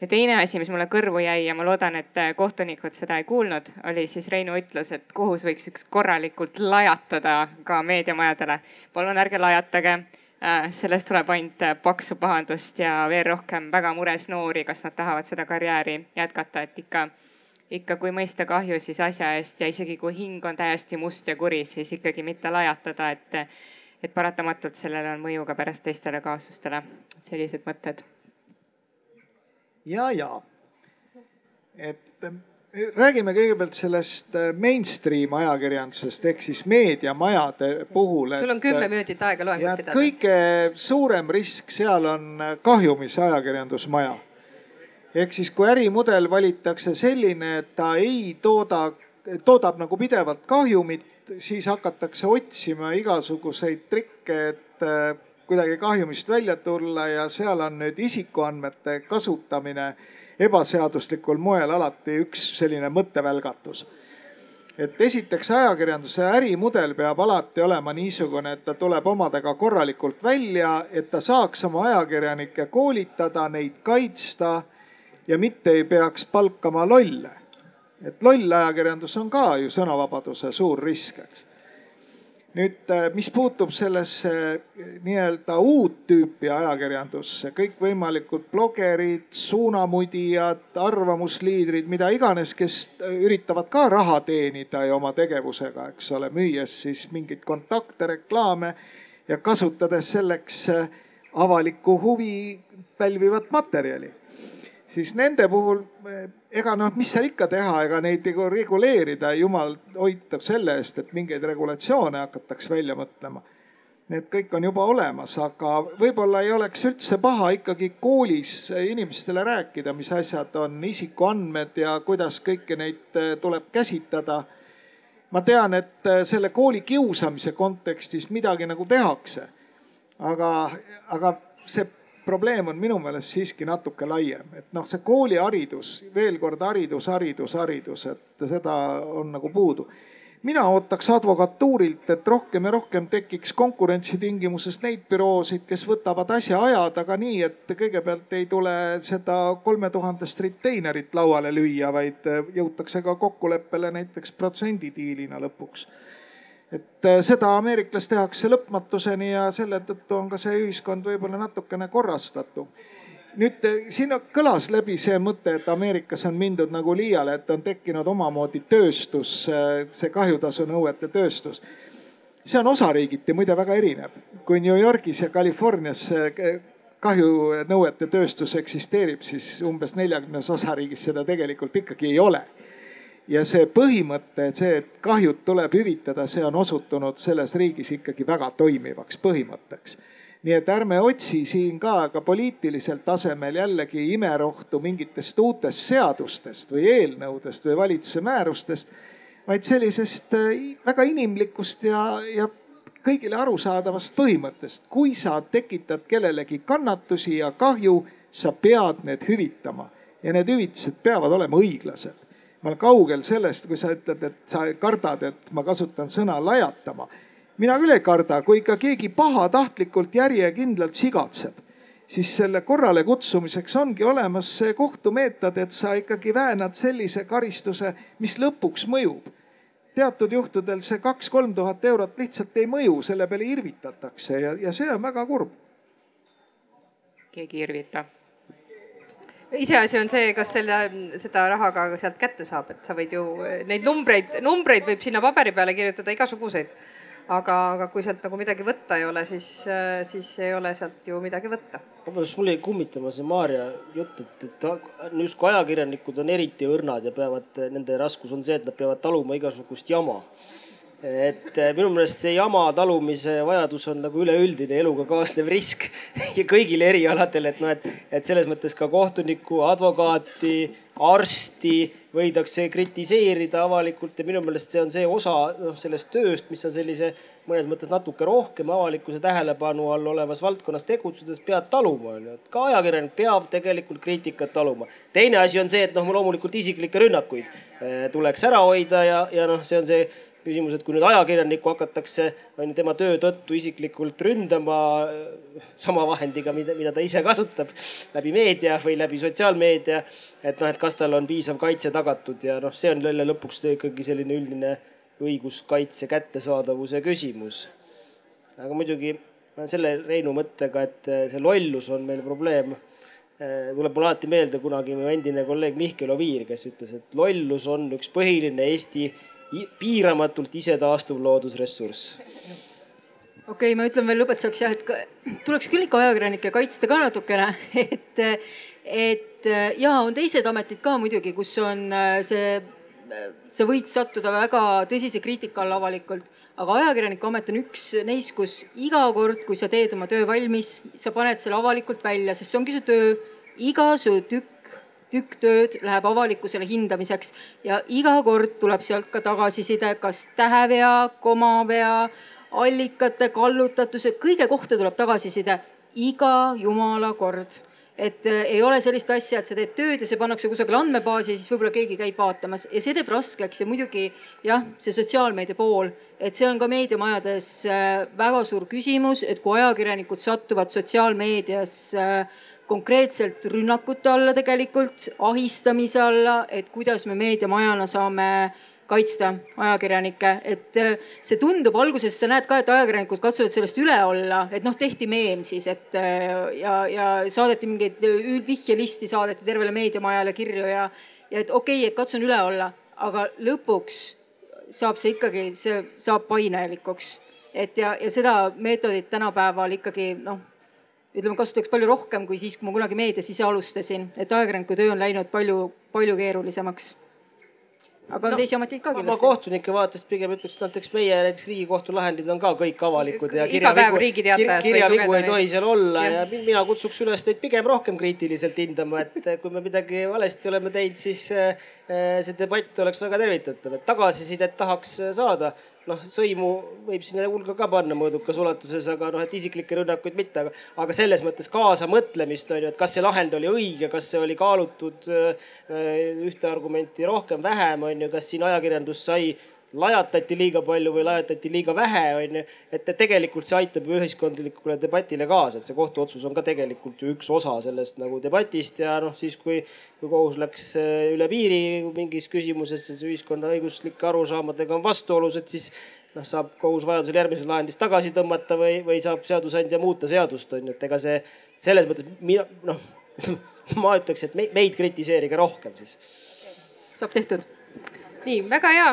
ja teine asi, mis mulle kõrvu jäi ja ma loodan, et kohtunikud seda ei kuulnud, oli siis Reinu ütlus, et kohus võiks üks korralikult lajatada ka meediamajadele. palun ärge lajatage Äh, sellest tuleb ainult äh, paksu pahandust ja veel rohkem väga mures noori, kas nad tahavad seda karjääri jätkata, et ikka, ikka kui mõista kahju, siis asja eest ja isegi kui hing on täiesti must ja kuri, siis ikkagi mitte lajatada, et, et paratamatult sellel on mõju ka pärast teistele kaasustele. sellised mõtted. ja, ja et räägime kõigepealt sellest äh, mainstream ajakirjandusest ehk siis meediamajade puhul. sul on kümme minutit aega loengut pidada. kõige suurem risk seal on äh, kahjumis ajakirjandusmaja. ehk siis, kui ärimudel valitakse selline, et ta ei tooda, toodab nagu pidevalt kahjumit, siis hakatakse otsima igasuguseid trikke, et äh, kuidagi kahjumist välja tulla ja seal on nüüd isikuandmete kasutamine ebaseaduslikul moel alati üks selline mõttevälgatus. et esiteks ajakirjanduse ärimudel peab alati olema niisugune, et ta tuleb omadega korralikult välja, et ta saaks oma ajakirjanikke koolitada, neid kaitsta ja mitte ei peaks palkama lolle. et loll ajakirjandus on ka ju sõnavabaduse suur risk, eks nüüd, äh, mis puutub sellesse äh, nii-öelda uut tüüpi ajakirjandusse, kõikvõimalikud blogerid, suunamudijad, arvamusliidrid, mida iganes, kes äh, üritavad ka raha teenida ju oma tegevusega, eks ole, müües siis mingeid kontakte, reklaame ja kasutades selleks avalikku huvi pälvivat materjali siis nende puhul ega noh, mis seal ikka teha, ega neid nagu reguleerida, jumal hoitab selle eest, et mingeid regulatsioone hakataks välja mõtlema. Need kõik on juba olemas, aga võib-olla ei oleks üldse paha ikkagi koolis inimestele rääkida, mis asjad on isikuandmed ja kuidas kõiki neid tuleb käsitleda. ma tean, et selle kooli kiusamise kontekstis midagi nagu tehakse. aga, aga see probleem on minu meelest siiski natuke laiem, et noh, see kooliharidus, veel kord haridus, haridus, haridus, et seda on nagu puudu. mina ootaks advokatuurilt, et rohkem ja rohkem tekiks konkurentsitingimuses neid büroosid, kes võtavad asja ajada ka nii, et kõigepealt ei tule seda kolmetuhandest retainerit lauale lüüa, vaid jõutakse ka kokkuleppele näiteks protsendidiilina lõpuks et äh, seda ameeriklas tehakse lõpmatuseni ja selle tõttu on ka see ühiskond võib-olla natukene korrastatum. nüüd äh, siin kõlas läbi see mõte, et Ameerikas on mindud nagu liiale, et on tekkinud omamoodi tööstus, äh, see kahjutasu nõuete tööstus. see on osariigiti muide väga erinev, kui New Yorgis ja Californias kahjunõuete tööstus eksisteerib, siis umbes neljakümnes osariigis seda tegelikult ikkagi ei ole ja see põhimõte, et see, et kahjud tuleb hüvitada, see on osutunud selles riigis ikkagi väga toimivaks põhimõtteks. nii et ärme otsi siin ka, ka poliitilisel tasemel jällegi imerohtu mingitest uutest seadustest või eelnõudest või valitsuse määrustest, vaid sellisest äh, väga inimlikust ja, ja kõigile arusaadavast põhimõttest. kui sa tekitad kellelegi kannatusi ja kahju, sa pead need hüvitama ja need hüvitised peavad olema õiglased ma olen kaugel sellest, kui sa ütled, et sa kardad, et ma kasutan sõna lajatama. mina küll ei karda, kui ikka keegi pahatahtlikult järjekindlalt sigatseb, siis selle korrale kutsumiseks ongi olemas see kohtumeetod, et sa ikkagi väänad sellise karistuse, mis lõpuks mõjub. teatud juhtudel see kaks-kolm tuhat eurot lihtsalt ei mõju, selle peale irvitatakse ja, ja see on väga kurb. keegi ei irvita iseasi on see, kas selle, seda raha ka sealt kätte saab, et sa võid ju neid numbreid, numbreid võib sinna paberi peale kirjutada igasuguseid. aga, aga kui sealt nagu midagi võtta ei ole, siis, siis ei ole sealt ju midagi võtta. vabandust, mul jäi kummitama see Maarja jutt, et, et justkui ajakirjanikud on eriti õrnad ja peavad, nende raskus on see, et nad peavad taluma igasugust jama et eh, minu meelest see jama talumise vajadus on nagu üleüldine eluga kaasnev risk ja kõigil erialadel, et noh, et, et selles mõttes ka kohtunikku, advokaati, arsti võidakse kritiseerida avalikult ja minu meelest see on see osa noh, sellest tööst, mis on sellise mõnes mõttes natuke rohkem avalikkuse tähelepanu all olevas valdkonnas tegutsedes pead taluma, onju. et ka ajakirjanik peab tegelikult kriitikat taluma. teine asi on see, et noh, loomulikult isiklikke rünnakuid eh, tuleks ära hoida ja, ja noh, see on see küsimus, et kui nüüd ajakirjanikku hakatakse, on ju, tema töö tõttu isiklikult ründama äh, sama vahendiga, mida, mida ta ise kasutab läbi meedia või läbi sotsiaalmeedia. et noh, et kas tal on piisav kaitse tagatud ja noh, see on jälle lõpuks ikkagi selline üldine õiguskaitse kättesaadavuse küsimus. aga muidugi selle Reinu mõttega, et äh, see lollus on meil probleem äh, tuleb mulle alati meelde kunagi mu endine kolleeg Mihkel Oviir, kes ütles, et lollus on üks põhiline Eesti piiramatult isetaastuv loodusressurss. okei okay,, ma ütlen veel lõpetuseks jah, et tuleks küll ikka ajakirjanikke kaitsta ka natukene, et, et ja on teised ametid ka muidugi, kus on äh, see, sa võid sattuda väga tõsise kriitika alla avalikult aga ajakirjaniku amet on üks neist, kus iga kord, kui sa teed oma töö valmis, sa paned selle avalikult välja, sest see ongi su töö. iga su tükk tükk tööd läheb avalikkusele hindamiseks ja iga kord tuleb sealt ka tagasiside, kas tähevea, komavea, allikate, kallutatuse, kõige kohta tuleb tagasiside iga jumala kord. Et äh, ei ole sellist asja, et sa teed tööd ja see pannakse kusagile andmebaasi ja siis võib-olla keegi käib vaatamas. Ja see teeb raskeks ja muidugi jah, see sotsiaalmeedia pool, et see on ka meediamajades äh, väga suur küsimus, et kui ajakirjanikud satuvad sotsiaalmeedias äh, konkreetselt rünnakute alla tegelikult, ahistamise alla, et kuidas me meediamajana saame kaitsta ajakirjanikke, et äh, see tundub alguses, sa näed ka, et ajakirjanikud katsuvad sellest üle olla, et noh, tehti meem siis, et äh, ja, ja saadeti mingeid vihjelisti saadeti tervele meediamajale kirju ja, ja et okei okay,, et katsun üle olla, aga lõpuks saab see ikkagi, see saab painelikuks. Et ja, ja seda meetodit tänapäeval ikkagi noh, ütleme, kasutatakse palju rohkem kui siis, kui ma kunagi meedias ise alustasin, et ajakirjaniku töö on läinud palju, palju keerulisemaks. Aga on no, teisi ameteid ka kindlasti. ma kohtunike vaatest pigem ütleks, et näiteks meie näiteks Riigikohtu lahendid on ka kõik avalikud ja Teatajas kirjavigu ei tohi seal olla ja, ja mina kutsuks üles teid pigem rohkem kriitiliselt hindama, et kui me midagi valesti oleme teinud, siis eh, see debatt oleks väga tervitatav, et tagasisidet tahaks saada noh, sõimu võib sinna hulka ka panna mõõdukas ulatuses, aga noh, et isiklikke rünnakuid mitte, aga, aga selles mõttes kaasamõtlemist on ju, et kas see lahend oli õige, kas see oli kaalutud äh, ühte argumenti rohkem, vähem on ju, kas siin ajakirjandus sai lajatati liiga palju või lajatati liiga vähe, on ju. et tegelikult see aitab ju ühiskondlikule debatile kaasa, et see kohtuotsus on ka tegelikult ju üks osa sellest nagu debatist ja noh, siis kui, kui kohus läks äh, üle piiri mingis küsimuses, siis ühiskonna õiguslike arusaamadega on vastuolus, et siis noh, saab kohus vajadusel järgmises lahendis tagasi tõmmata või, või saab seadusandja muuta seadust, on ju, et ega see selles mõttes mina noh ma ütleks, et meid kritiseerige rohkem siis. saab tehtud. nii, väga hea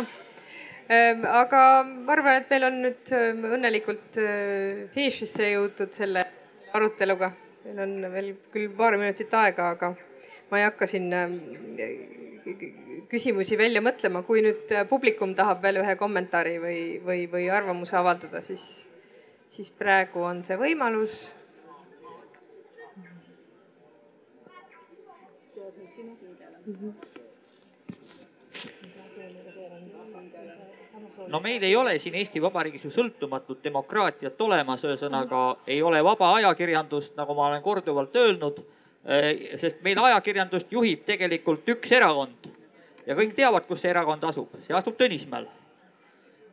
aga ma arvan, et meil on nüüd ehm, õnnelikult ehm, finišisse jõutud selle aruteluga. meil on veel küll paar minutit aega, aga ma ei hakka siin küsimusi välja mõtlema. kui nüüd publikum tahab veel ühe kommentaari või, või, või arvamuse avaldada, siis, siis praegu on see võimalus. Mm -hmm. No meil ei ole siin Eesti Vabariigis ju sõltumatut demokraatiat olemas, ühesõnaga ei ole vaba ajakirjandust, nagu ma olen korduvalt öelnud. Eh, sest meil ajakirjandust juhib tegelikult üks erakond ja kõik teavad, kus see erakond asub, see asub Tõnismäel.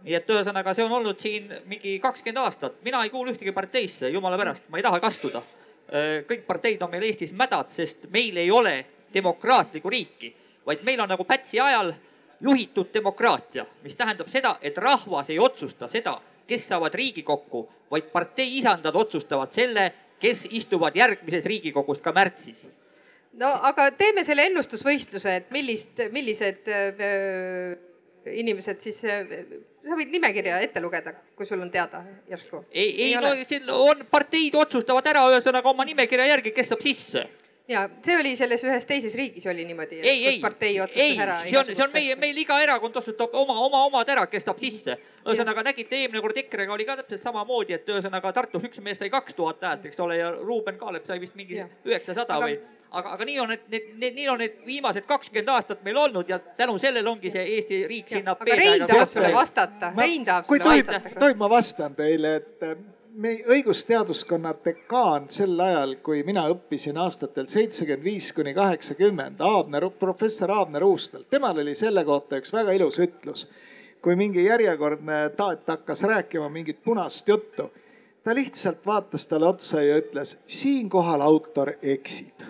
nii et ühesõnaga, see on olnud siin mingi kakskümmend aastat, mina ei kuulu ühtegi parteisse, jumala pärast, ma ei taha kastuda. Eh, kõik parteid on meil Eestis mädad, sest meil ei ole demokraatlikku riiki, vaid meil on nagu Pätsi ajal juhitud demokraatia, mis tähendab seda, et rahvas ei otsusta seda, kes saavad Riigikokku, vaid partei isandad otsustavad selle, kes istuvad järgmises Riigikogus ka märtsis. no aga teeme selle ennustusvõistluse, et millist, millised äh, inimesed siis äh, sa võid nimekirja ette lugeda, kui sul on teada järsku. ei, ei, ei no siin on, parteid otsustavad ära, ühesõnaga oma nimekirja järgi, kes saab sisse ja see oli selles ühes teises riigis oli niimoodi, et ei, kus partei otsustas ei, ära. see on, see on meie, meil iga erakond otsustab oma, oma omad ära, kes saab sisse. ühesõnaga nägite eelmine kord EKRE-ga oli ka täpselt samamoodi, et ühesõnaga Tartus üks mees sai kaks tuhat häält, eks ole, ja Ruuben Kaalep sai vist mingi üheksasada või aga, aga nii on need, need, need, nii on need viimased kakskümmend aastat meil olnud ja tänu sellele ongi see Eesti riik sinna. aga Rein tahab sulle vastata, Rein tahab sulle vastata. tohib, ma vastan teile, et me õigusteaduskonna dekaan sel ajal, kui mina õppisin aastatel seitsekümmend viis kuni kaheksakümmend, Aabner, professor Aabner Uustelt, temal oli selle kohta üks väga ilus ütlus. kui mingi järjekordne taat hakkas rääkima mingit punast juttu, ta lihtsalt vaatas talle otsa ja ütles, siinkohal autor eksib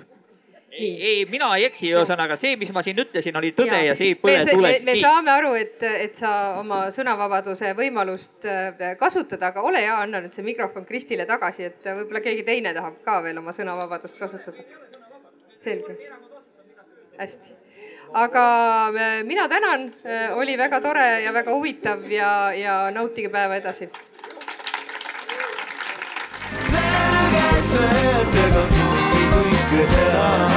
ei, ei, mina ei eksi, ühesõnaga see, mis ma siin ütlesin, oli tõde ja, ja see ei põle tulest. me saame aru, et, et sa oma sõnavabaduse võimalust äh, kasutada, aga ole hea, anna nüüd see mikrofon Kristile tagasi, et võib-olla keegi teine tahab ka veel oma sõnavabadust kasutada. selge, hästi aga äh, mina tänan, äh, oli väga tore ja väga huvitav ja, ja nautige päeva edasi. selge see, et ega tundki kõike teha.